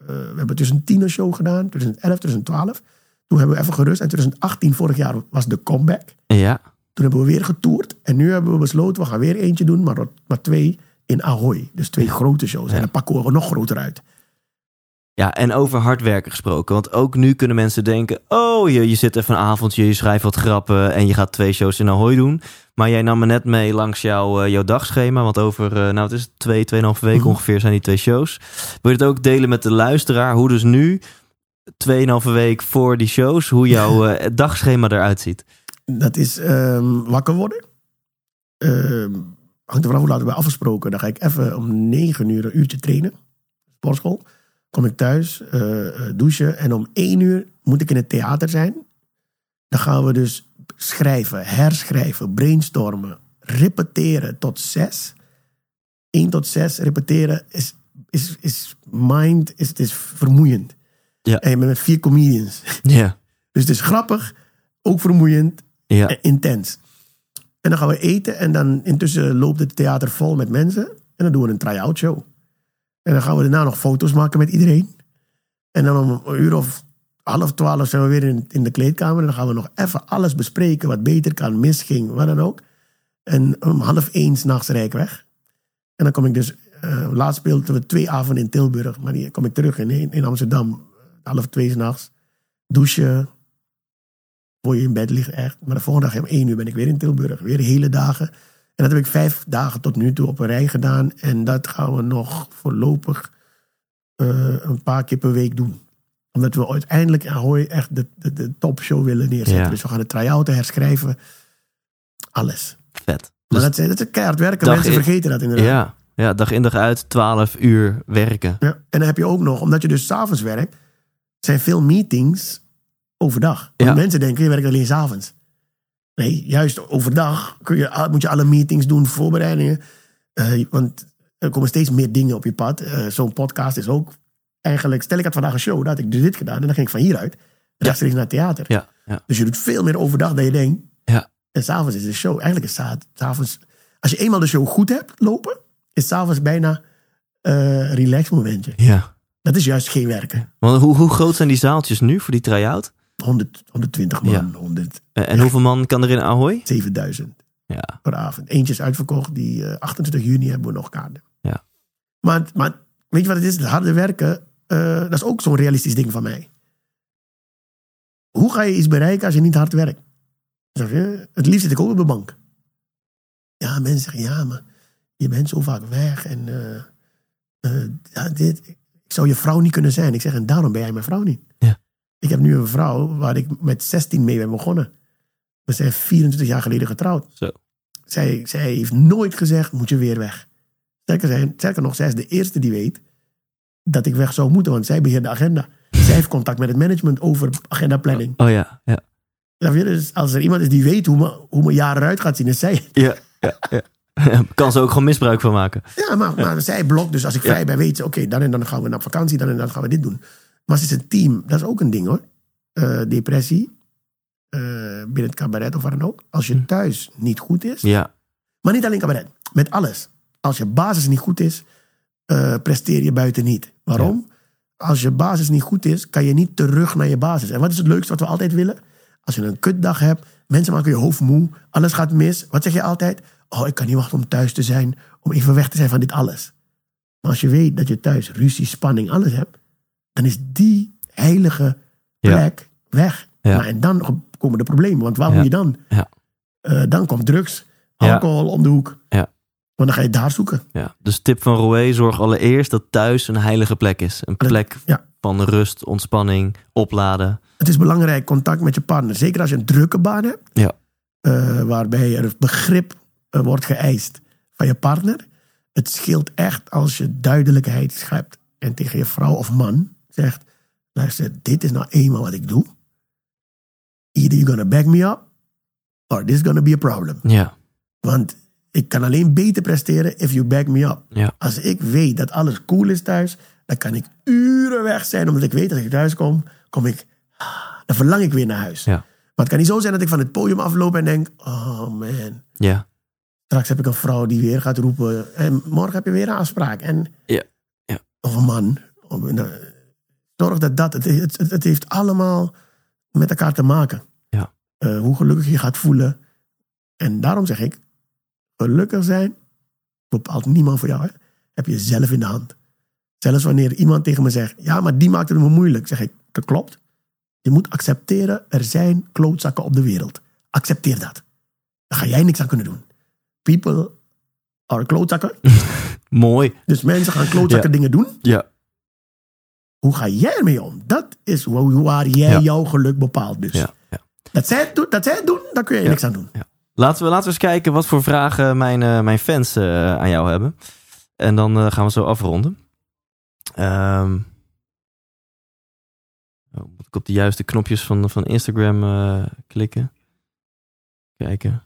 we hebben dus een tienershow gedaan. 2011, 2012. Toen hebben we even gerust. En 2018, vorig jaar, was de comeback. Ja, ja, Toen hebben we weer getoerd. En nu hebben we besloten, we gaan weer eentje doen. Maar, maar twee in Ahoy. Dus twee grote shows. En dan pakken we nog groter uit. Ja, en over hard werken gesproken. Want ook nu kunnen mensen denken... oh, je, je zit even een avondje, je schrijft wat grappen... en je gaat twee shows in Ahoy doen. Maar jij nam me net mee langs jouw, eh, jouw dagschema. Want over, eh, nou het is twee, tweeënhalve weken Mhm. ongeveer zijn die twee shows. Wil je het ook delen met de luisteraar? Hoe dus nu, tweeënhalve week voor die shows... hoe jouw eh, dagschema eruit ziet? Dat is ehm, wakker worden. Ehm hangt er vanaf hoe laat we afgesproken. Dan ga ik even om negen uur een uurtje trainen. Sportschool. Kom ik thuis, eh, eh, douchen. En om één uur moet ik in het theater zijn. Dan gaan we dus schrijven, herschrijven, brainstormen, repeteren tot zes. Eén tot zes repeteren is, is, is mind, is, is vermoeiend. Ja. En je bent met vier comedians. Ja, Dus het is grappig, ook vermoeiend ja, en intens. En dan gaan we eten en dan intussen loopt het theater vol met mensen. En dan doen we een try-out show. En dan gaan we daarna nog foto's maken met iedereen. En dan om een uur of half twaalf zijn we weer in, in de kleedkamer. En dan gaan we nog even alles bespreken wat beter kan, misging, wat dan ook. En om half één s'nachts rijd ik weg. En dan kom ik dus, eh, laatst speelden we twee avonden in Tilburg. Maar die kom ik terug in, in Amsterdam, half twee s'nachts. Douchen, voor je in bed ligt echt. Maar de volgende dag om één uur ben ik weer in Tilburg. Weer hele dagen. En dat heb ik vijf dagen tot nu toe op een rij gedaan. En dat gaan we nog voorlopig eh, een paar keer per week doen. Omdat we uiteindelijk in Ahoy echt de, de, de topshow willen neerzetten. Ja. Dus we gaan de try-outen herschrijven. Alles. Vet. Maar Dus- dat, is- dat is keihard werken. Mensen in- vergeten dat inderdaad. ja, ja, dag in dag uit, 12 uur werken. Ja. En dan heb je ook nog, omdat je dus s'avonds werkt, zijn veel meetings overdag. Ja. mensen denken, je werkt alleen s'avonds. Nee, juist overdag kun je, moet je alle meetings doen, voorbereidingen. Eh, want er komen steeds meer dingen op je pad. Eh, Zo'n podcast is ook eigenlijk... Stel, ik had vandaag een show, dat had ik dit gedaan. En dan ging ik van hieruit rechtstreeks naar het theater. Ja, ja. Dus je doet veel meer overdag dan je denkt. Ja. En s'avonds is de show... Eigenlijk is sa- s'avonds... Als je eenmaal de show goed hebt lopen... is s'avonds bijna eh relax momentje. ja. Dat is juist geen werken. Want hoe, hoe groot zijn die zaaltjes nu voor die try-out? 100, 120 man, Ja. 100, Eh, En hoeveel man kan er in Ahoy? 7000 Ja, per avond. Eentje is uitverkocht. Die eh, 28 juni hebben we nog kaarten. Ja. Maar, maar weet je wat het is? Het harde werken, eh, dat is ook zo'n realistisch ding van mij. Hoe ga je iets bereiken als je niet hard werkt? Zeg je, het liefst zit ik ook op de bank. Ja, mensen zeggen, ja, maar je bent zo vaak weg. En eh, eh, ja, dit, ik zou je vrouw niet kunnen zijn. Ik zeg, en daarom ben jij mijn vrouw niet. Ja. Ik heb nu een vrouw waar ik met 16 mee ben begonnen. We zijn 24 jaar geleden getrouwd. Zo. Zij, zij heeft nooit gezegd, moet je weer weg. Sterker, zijn, sterker nog, zij is de eerste die weet dat ik weg zou moeten. Want zij beheert de agenda. Zij heeft contact met het management over agendaplanning. oh ja, ja. Je? Dus als er iemand is die weet hoe mijn, hoe mijn jaar eruit gaat zien, is zij. Ja, ja, ja. kan ze ook gewoon misbruik van maken. Ja, maar, maar zij blokt. Dus als ik vrij ben, weet ze, oké, dan en dan gaan we naar vakantie, dan en dan gaan we dit doen. Maar ze is een team, dat is ook een ding hoor. Eh, depressie, eh, binnen het cabaret of waar dan ook. Als je thuis niet goed is, Ja, maar niet alleen cabaret, met alles. Als je basis niet goed is, eh, presteer je buiten niet. Waarom? Als je basis niet goed is, kan je niet terug naar je basis. En wat is het leukste wat we altijd willen? Als je een kutdag hebt, mensen maken je hoofd moe, alles gaat mis. Wat zeg je altijd? Oh, ik kan niet wachten om thuis te zijn, om even weg te zijn van dit alles. Maar als je weet dat je thuis ruzie, spanning, alles hebt, dan is die heilige Ja. plek weg. Ja. Nou, en dan komen de problemen, want waar moet je dan? Ja. Eh, dan komt drugs, alcohol om de hoek. Ja. Want dan ga je daar zoeken. ja. Dus tip van Roué, zorg allereerst dat thuis een heilige plek is. Een plek Ja. van rust, ontspanning, opladen. Het is belangrijk contact met je partner. Zeker als je een drukke baan hebt. Ja. eh, waarbij er begrip eh, wordt geëist van je partner. Het scheelt echt als je duidelijkheid schept. En tegen je vrouw of man zegt... Luister, dit is nou eenmaal wat ik doe. Either you're gonna back me up... Or this is gonna be a problem. Ja, Want ik kan alleen beter presteren if you back me up. ja, Als ik weet dat alles cool is thuis, dan kan ik uren weg zijn. Omdat ik weet dat als ik thuis kom, kom ik, dan verlang ik weer naar huis. ja, Maar het kan niet zo zijn dat ik van het podium afloop en denk, oh man, ja. straks heb ik een vrouw die weer gaat roepen. En morgen heb je weer een afspraak. En, Ja, ja. Of een man. Of, nou, zorg dat dat, het, het, heeft allemaal met elkaar te maken. Ja. Eh, hoe gelukkig je gaat voelen. En daarom zeg ik, gelukkig zijn bepaalt niemand voor jou. Hè? Heb je zelf in de hand. Zelfs wanneer iemand tegen me zegt, ja, maar die maakt het me moeilijk. Zeg ik, dat klopt. Je moet accepteren, er zijn klootzakken op de wereld. Accepteer dat. Daar ga jij niks aan kunnen doen. People are klootzakken. Mooi. Dus mensen gaan klootzakken Ja. dingen doen. Ja, Hoe ga jij ermee om? Dat is hoe- waar jij Ja. jouw geluk bepaalt. Dus ja, ja. dat, zij het doen, dat zij het doen, daar kun je niks aan doen. Laten we, laten we eens kijken wat voor vragen mijn, eh, mijn fans eh, aan jou hebben. En dan eh, gaan we zo afronden. Ehm, oh, moet ik op de juiste knopjes van, van Instagram klikken? Kijken.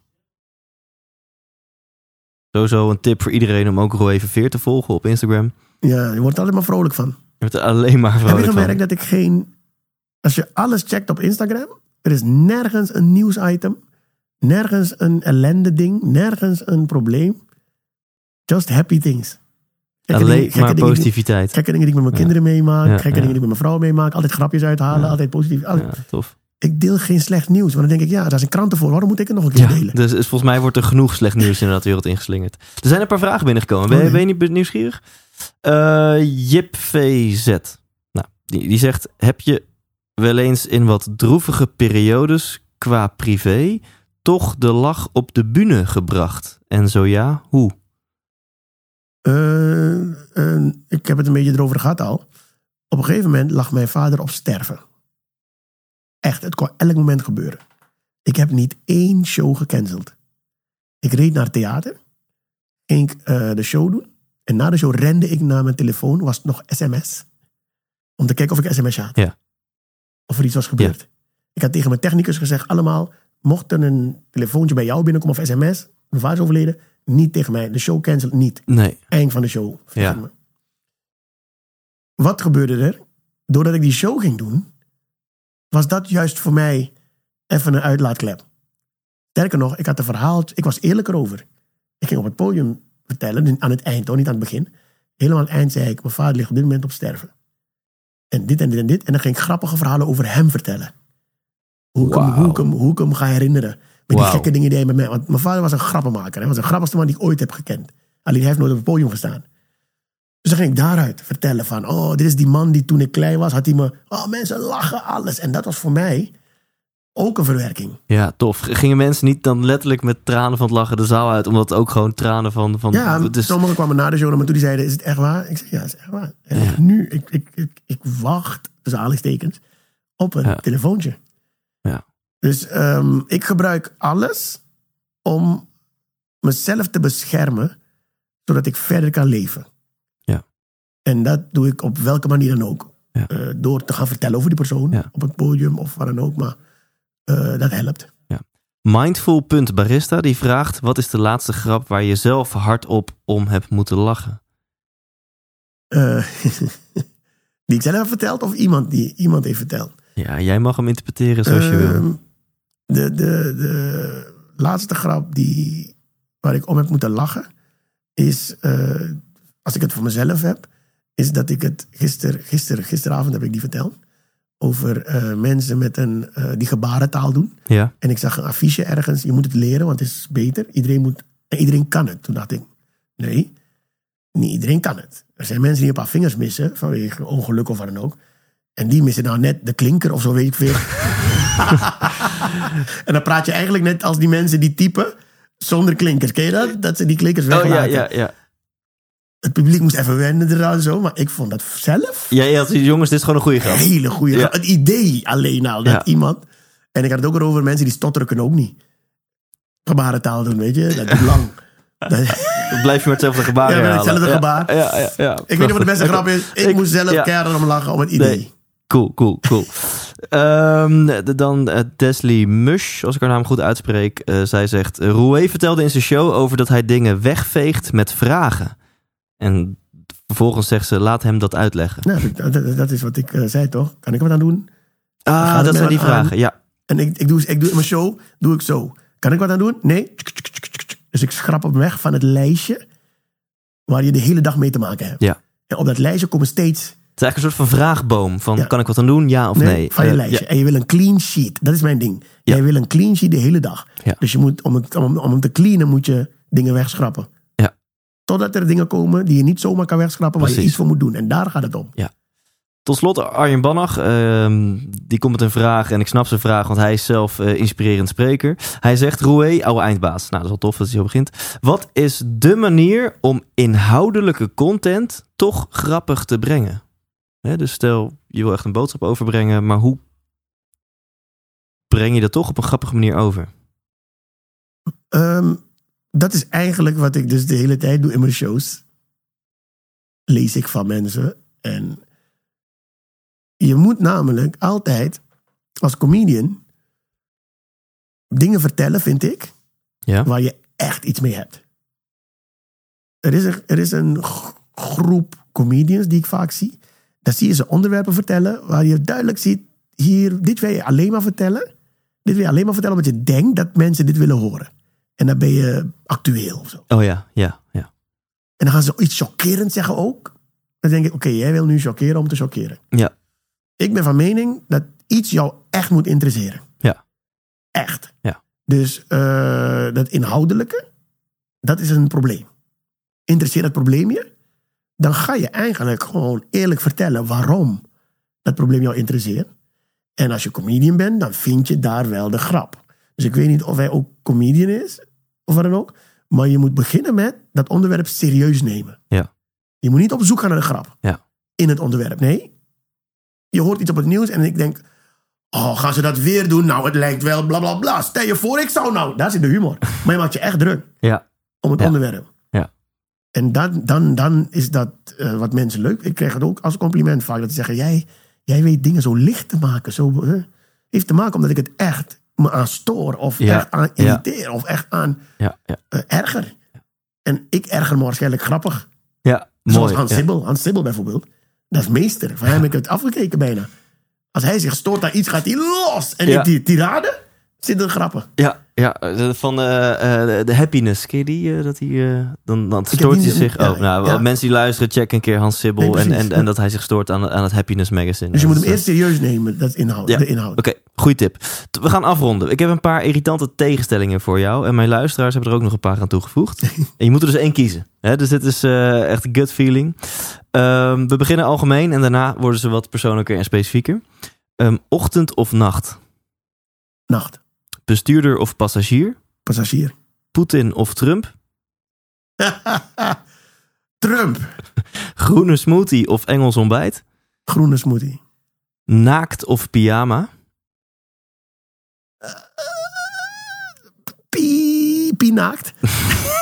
Sowieso een tip voor iedereen om ook Roe Veer te volgen op Instagram. Ja, je wordt er alleen maar vrolijk van. Je wordt er alleen maar Heb je vrolijk gemerkt van. dat ik geen... Als je alles checkt op Instagram, er is nergens een nieuwsitem, nergens een ellende ding, nergens een probleem. Just happy things. Gekke Alleen maar positiviteit. Gekke dingen die ik met mijn kinderen meemaak. Ja, gekke ja. dingen die ik met mijn vrouw meemaak. Altijd grapjes uithalen. Altijd positief. Altijd- Ja, tof. Ik deel geen slecht nieuws. Want dan denk ik, ja, daar zijn kranten voor. Waarom moet ik het nog een keer Ja, delen? dus is- volgens mij wordt er genoeg slecht nieuws inderdaad de wereld ingeslingerd. Er zijn een paar vragen binnengekomen. Ben, ben je niet nieuwsgierig? Eh Jip VZ. Nou, die, die zegt, heb je wel eens in wat droevige periodes qua privé toch de lach op de bühne gebracht? En zo ja, hoe? Eh, eh, ik heb het een beetje erover gehad al. Op een gegeven moment lag mijn vader op sterven. Echt, het kon elk moment gebeuren. Ik heb niet één show gecanceld. Ik reed naar het theater. Ging ik eh, de show doen. En na de show rende ik naar mijn telefoon. Was het nog sms. Om te kijken of ik sms had. Ja. Of er iets was gebeurd. Ik had tegen mijn technicus gezegd, allemaal... mocht er een telefoontje bij jou binnenkomen of sms... mijn vader is overleden, niet tegen mij. De show cancelt niet Nee. eind van de show. Ja. Wat gebeurde er? Doordat ik die show ging doen, was dat juist voor mij even een uitlaatklep. Sterker nog, ik had een verhaal, ik was eerlijk erover. Ik ging op het podium vertellen, aan het eind, hoor, niet aan het begin. Helemaal aan het eind zei ik, mijn vader ligt op dit moment op sterven. En dit en dit en dit. En dan ging ik grappige verhalen over hem vertellen. Hoe ik, hem, hoe, ik hem, hoe ik hem ga herinneren. Met die gekke dingen die hij met mij... Want mijn vader was een grappenmaker. Hij was de grappigste man die ik ooit heb gekend. Alleen hij heeft nooit op het podium gestaan. Dus dan ging ik daaruit vertellen van... Oh, dit is die man die toen ik klein was, had hij me... Oh, mensen lachen, alles. En dat was voor mij ook een verwerking. Ja, tof. Gingen mensen niet dan letterlijk met tranen van het lachen de zaal uit? Omdat ook gewoon tranen van... van Ja, dus, sommigen kwamen na de show naar me toe die zeiden... Is het echt waar? Ik zei, ja, het is echt waar. En Ja. nu, ik, ik, ik, ik wacht, tussen aanhalingstekens, op een Ja. telefoontje. Ja. Dus ehm, ik gebruik alles om mezelf te beschermen... zodat ik verder kan leven. Ja. En dat doe ik op welke manier dan ook. Ja. Eh, door te gaan vertellen over die persoon Ja. op het podium of waar dan ook. Maar eh, dat helpt. Mindful.barista die vraagt... Wat is de laatste grap waar je zelf hardop om hebt moeten lachen? Eh, die ik zelf heb verteld of iemand die iemand heeft verteld? Ja, jij mag hem interpreteren zoals je wil. Ehm, De, de, de laatste grap die, waar ik om heb moeten lachen, is, als ik het voor mezelf heb, is dat ik het gister, gister, gisteravond heb ik die verteld. Over eh, mensen met een, eh, die gebarentaal doen. Ja, En ik zag een affiche ergens, je moet het leren, want het is beter. Iedereen, moet, en iedereen kan het. Toen dacht ik, nee, niet iedereen kan het. Er zijn mensen die een paar vingers missen, vanwege ongeluk of wat dan ook. En die missen nou net de klinker of zo, weet ik veel. en dan praat je eigenlijk net als die mensen die typen zonder klinkers. Ken je dat? Dat ze die klinkers oh, ja, weglaten. ja, ja. Het publiek moest even wennen eraan zo, maar ik vond dat zelf Ja, je had zoiets, jongens, dit is gewoon een goede grap. hele goede. Ja. Het idee alleen al dat Ja. iemand. En ik had het ook over mensen die stotteren kunnen ook niet. Gebarentaal doen, weet je? Dat is lang. Dan blijf je met hetzelfde gebaar Ja, met hetzelfde Ja, gebaar. Ja, ja, ja, ik weet niet wat de beste grap is. Ik, Ik- moest zelf ja. keihard om lachen om het idee. Nee. Cool, cool, cool. Ehm, dan eh, Desley Mush, als ik haar naam goed uitspreek. eh, zij zegt, Roué vertelde in zijn show over dat hij dingen wegveegt met vragen. En vervolgens zegt ze, laat hem dat uitleggen. Nou, dat, dat- dat is wat ik eh, zei toch? Kan ik er wat aan doen? Ah, dat zijn die aan? vragen. Ja, En ik, ik, doe, ik doe in mijn show, doe ik zo. Kan ik wat aan doen? Nee. Dus ik schrap hem weg van het lijstje waar je de hele dag mee te maken hebt. Ja. En op dat lijstje komen steeds het is eigenlijk een soort van vraagboom. Van, Ja. kan ik wat aan doen? Ja of nee? Nee, van je Eh, lijstje. ja. En je wil een clean sheet. Dat is mijn ding. Ja. Jij wil een clean sheet de hele dag. Dus je moet, om, het, om, om hem te cleanen moet je dingen wegschrappen. Ja. Totdat er dingen komen die je niet zomaar kan wegschrappen, waar je iets voor moet doen. En daar gaat het om. Tot slot Arjen Bannach, ehm, die komt met een vraag en ik snap zijn vraag, want hij is zelf eh, inspirerend spreker. Hij zegt, Roué, oude eindbaas. Nou, dat is wel tof dat hij zo begint. Wat is de manier om inhoudelijke content toch grappig te brengen? Hè, dus stel, je wil echt een boodschap overbrengen, maar hoe breng je dat toch op een grappige manier over? Ehm, dat is eigenlijk wat ik dus de hele tijd doe in mijn shows. Lees ik van mensen. En je moet namelijk altijd als comedian dingen vertellen, vind ik, Ja? waar je echt iets mee hebt. Er is een, er is een groep comedians die ik vaak zie. Daar zie je ze onderwerpen vertellen waar je duidelijk ziet, hier, dit wil je alleen maar vertellen. Dit wil je alleen maar vertellen omdat je denkt dat mensen dit willen horen. En dan ben je actueel of zo. Oh ja, ja, ja. En dan gaan ze iets chockerend zeggen ook. Dan denk ik, oké, jij wil nu chockeren om te chockeren. Ja. Ik ben van mening dat iets jou echt moet interesseren. Ja. Echt. Ja. Dus eh, dat inhoudelijke, dat is een probleem. Interesseert het probleem je? Dan ga je eigenlijk gewoon eerlijk vertellen waarom dat probleem jou interesseert. En als je comedian bent, dan vind je daar wel de grap. Dus ik weet niet of hij ook comedian is, of wat dan ook. Maar je moet beginnen met dat onderwerp serieus nemen. Ja. Je moet niet op zoek gaan naar de grap Ja. in het onderwerp. Nee. Je hoort iets op het nieuws en ik denk... Oh, gaan ze dat weer doen? Nou, het lijkt wel bla bla bla. Stel je voor, ik zou nou... Daar zit de humor. Maar je maakt je echt druk Ja. om het Ja. onderwerp. Ja. En dan, dan, dan is dat eh, wat mensen leuk. Ik krijg het ook als compliment vaak. Dat ze zeggen, jij, jij weet dingen zo licht te maken. Zo, eh, heeft te maken omdat ik het echt me aan stoor. Of Ja. echt aan irriteer. Of echt aan Ja. Ja. eh, erger. En ik erger me waarschijnlijk grappig. ja. Zoals Mooi. Hans. Sibbel. Hans Sibbel bijvoorbeeld. Dat is meester. Van hem heb ik het afgekeken bijna. Als hij zich stoort aan iets, gaat hij los. En die tirade zit er grappen. Ja, ja eh, van eh, eh, de- happiness. Ken je die? dat hij, dan, dan stoort hij zich. ja, oh, nou, ja. mensen die luisteren, check een keer Hans Sibbel. Nee, en, en, en dat hij zich stoort aan, aan het Happiness Magazine. Dus je moet hem eerst serieus nemen, dat inhoud, Ja. de inhoud. Oké, goede tip. We gaan afronden. Ik heb een paar irritante tegenstellingen voor jou. En mijn luisteraars hebben er ook nog een paar aan toegevoegd. en je moet er dus één kiezen. Hè? Dus dit is echt gut feeling. Ehm, we beginnen algemeen en daarna worden ze wat persoonlijker en specifieker. Ehm, ochtend of nacht? Nacht. Bestuurder of passagier? Passagier. Poetin of Trump? Trump. Groene smoothie of Engels ontbijt? Groene smoothie. Naakt of pyjama? Pie, pie naakt.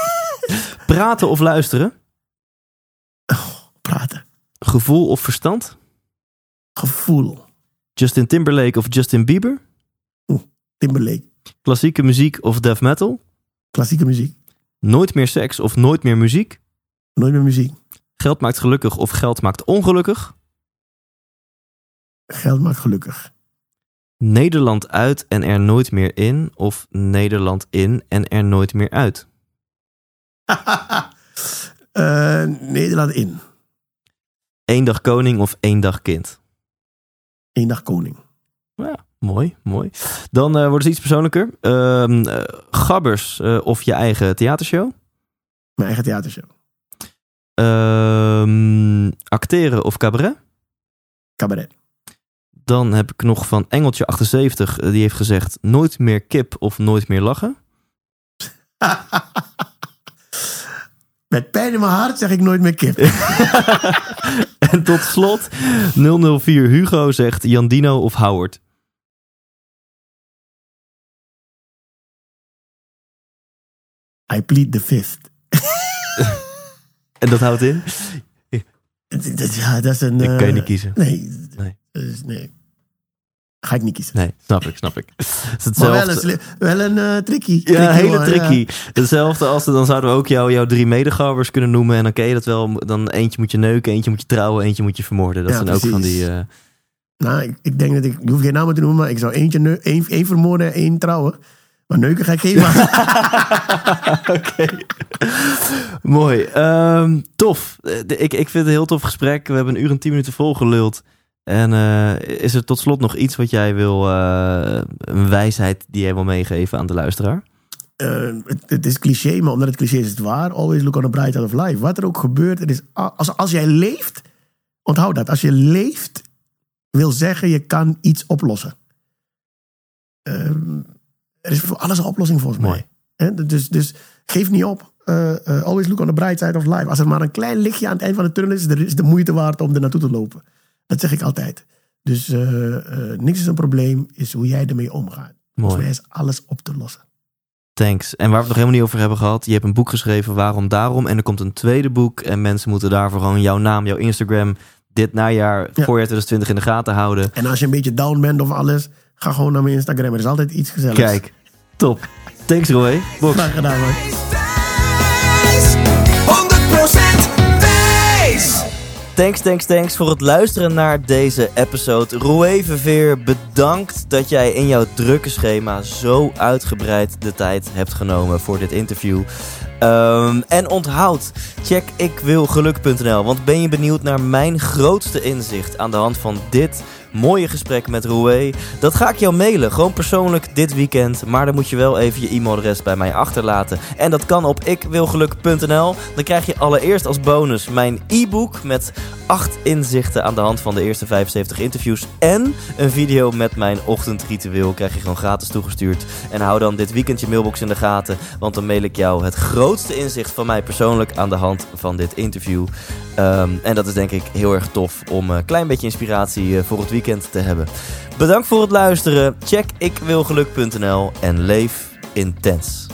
Praten of luisteren? Praten. Gevoel of verstand? Gevoel. Justin Timberlake of Justin Bieber? Timberlake. Klassieke muziek of death metal? Klassieke muziek. Nooit meer seks of nooit meer muziek? Nooit meer muziek. Geld maakt gelukkig of geld maakt ongelukkig? Geld maakt gelukkig. Nederland uit en er nooit meer in of Nederland in en er nooit meer uit? Eh, Nederland in. Eén dag koning of één dag kind? Eén dag koning. Ja, mooi, mooi. Dan eh, wordt het iets persoonlijker. Eh, gabbers eh, of je eigen theatershow? Mijn eigen theatershow. Ehm, acteren of cabaret? Cabaret. Dan heb ik nog van Engeltje78, eh, die heeft gezegd nooit meer kip of nooit meer lachen. Met pijn in mijn hart zeg ik nooit meer kip. En tot slot 004 Hugo zegt Jandino of Howard. I plead the fifth. En dat houdt in? Ja, dat is een... Ik kan je eh, niet kiezen. Nee. Nee. Nee. Ga ik niet kiezen. Nee, snap ik, snap ik. Het is Maar wel een, wel een eh, tricky. Ja, Tricky, hele tricky. Hetzelfde als dan zouden we ook jou, jouw drie medegabbers kunnen noemen. En dan ken je dat wel. Dan eentje moet je neuken, eentje moet je trouwen, eentje moet je vermoorden. Dat Ja, zijn ook van die. eh, Nou, ik, ik denk dat ik... Je hoeft geen namen te noemen, maar ik zou eentje één vermoorden en één trouwen. Maar neuken ga ik geen. Oké. Mooi. Ehm, tof. Eh, de- Ik, ik vind het een heel tof gesprek. We hebben een uur en tien minuten volgeluld. En eh, is er tot slot nog iets wat jij wil, eh, een wijsheid die jij wil meegeven aan de luisteraar? Eh, het, het is cliché, maar omdat het cliché is, is het waar. Always look on the bright side of life. Wat er ook gebeurt, het is, als, als jij leeft, onthoud dat. Als je leeft, wil zeggen je kan iets oplossen. Ehm, er is voor alles een oplossing volgens Mooi. mij. Hè, Dus, dus geef niet op. Eh, eh, always look on the bright side of life. Als er maar een klein lichtje aan het eind van de tunnel is, is het de moeite waard om er naartoe te lopen. Dat zeg ik altijd. Dus eh, niks is een probleem, is hoe jij ermee omgaat. Volgens Mooi. mij is alles op te lossen. Thanks. En waar we het nog helemaal niet over hebben gehad. Je hebt een boek geschreven, Waarom Daarom. En er komt een tweede boek. En mensen moeten daarvoor gewoon jouw naam, jouw Instagram... dit najaar, voorjaar 2020 in de gaten houden. En als je een beetje down bent of alles, ga gewoon naar mijn Instagram. Er is altijd iets gezelligs. Kijk, top. Thanks Roy. Box. Graag gedaan, man. Wijs, 100% wijs. Thanks, thanks, thanks voor het luisteren naar deze episode. Roué Verveer, bedankt dat jij in jouw drukke schema zo uitgebreid de tijd hebt genomen voor dit interview. Ehm, en onthoud, check ikwilgeluk.nl. Want ben je benieuwd naar mijn grootste inzicht aan de hand van dit mooie gesprek met Roué. Dat ga ik jou mailen, gewoon persoonlijk dit weekend. Maar dan moet je wel even je e-mailadres bij mij achterlaten. En dat kan op ikwilgeluk.nl. Dan krijg je allereerst als bonus mijn e-book met 8 inzichten aan de hand van de eerste 75 interviews. En een video met mijn ochtendritueel krijg je gewoon gratis toegestuurd. En hou dan dit weekend je mailbox in de gaten. Want dan mail ik jou het grootste inzicht van mij persoonlijk aan de hand van dit interview. Ehm, en dat is denk ik heel erg tof om een klein beetje inspiratie eh, voor het weekend te hebben. Bedankt voor het luisteren. Check ikwilgeluk.nl en leef intens.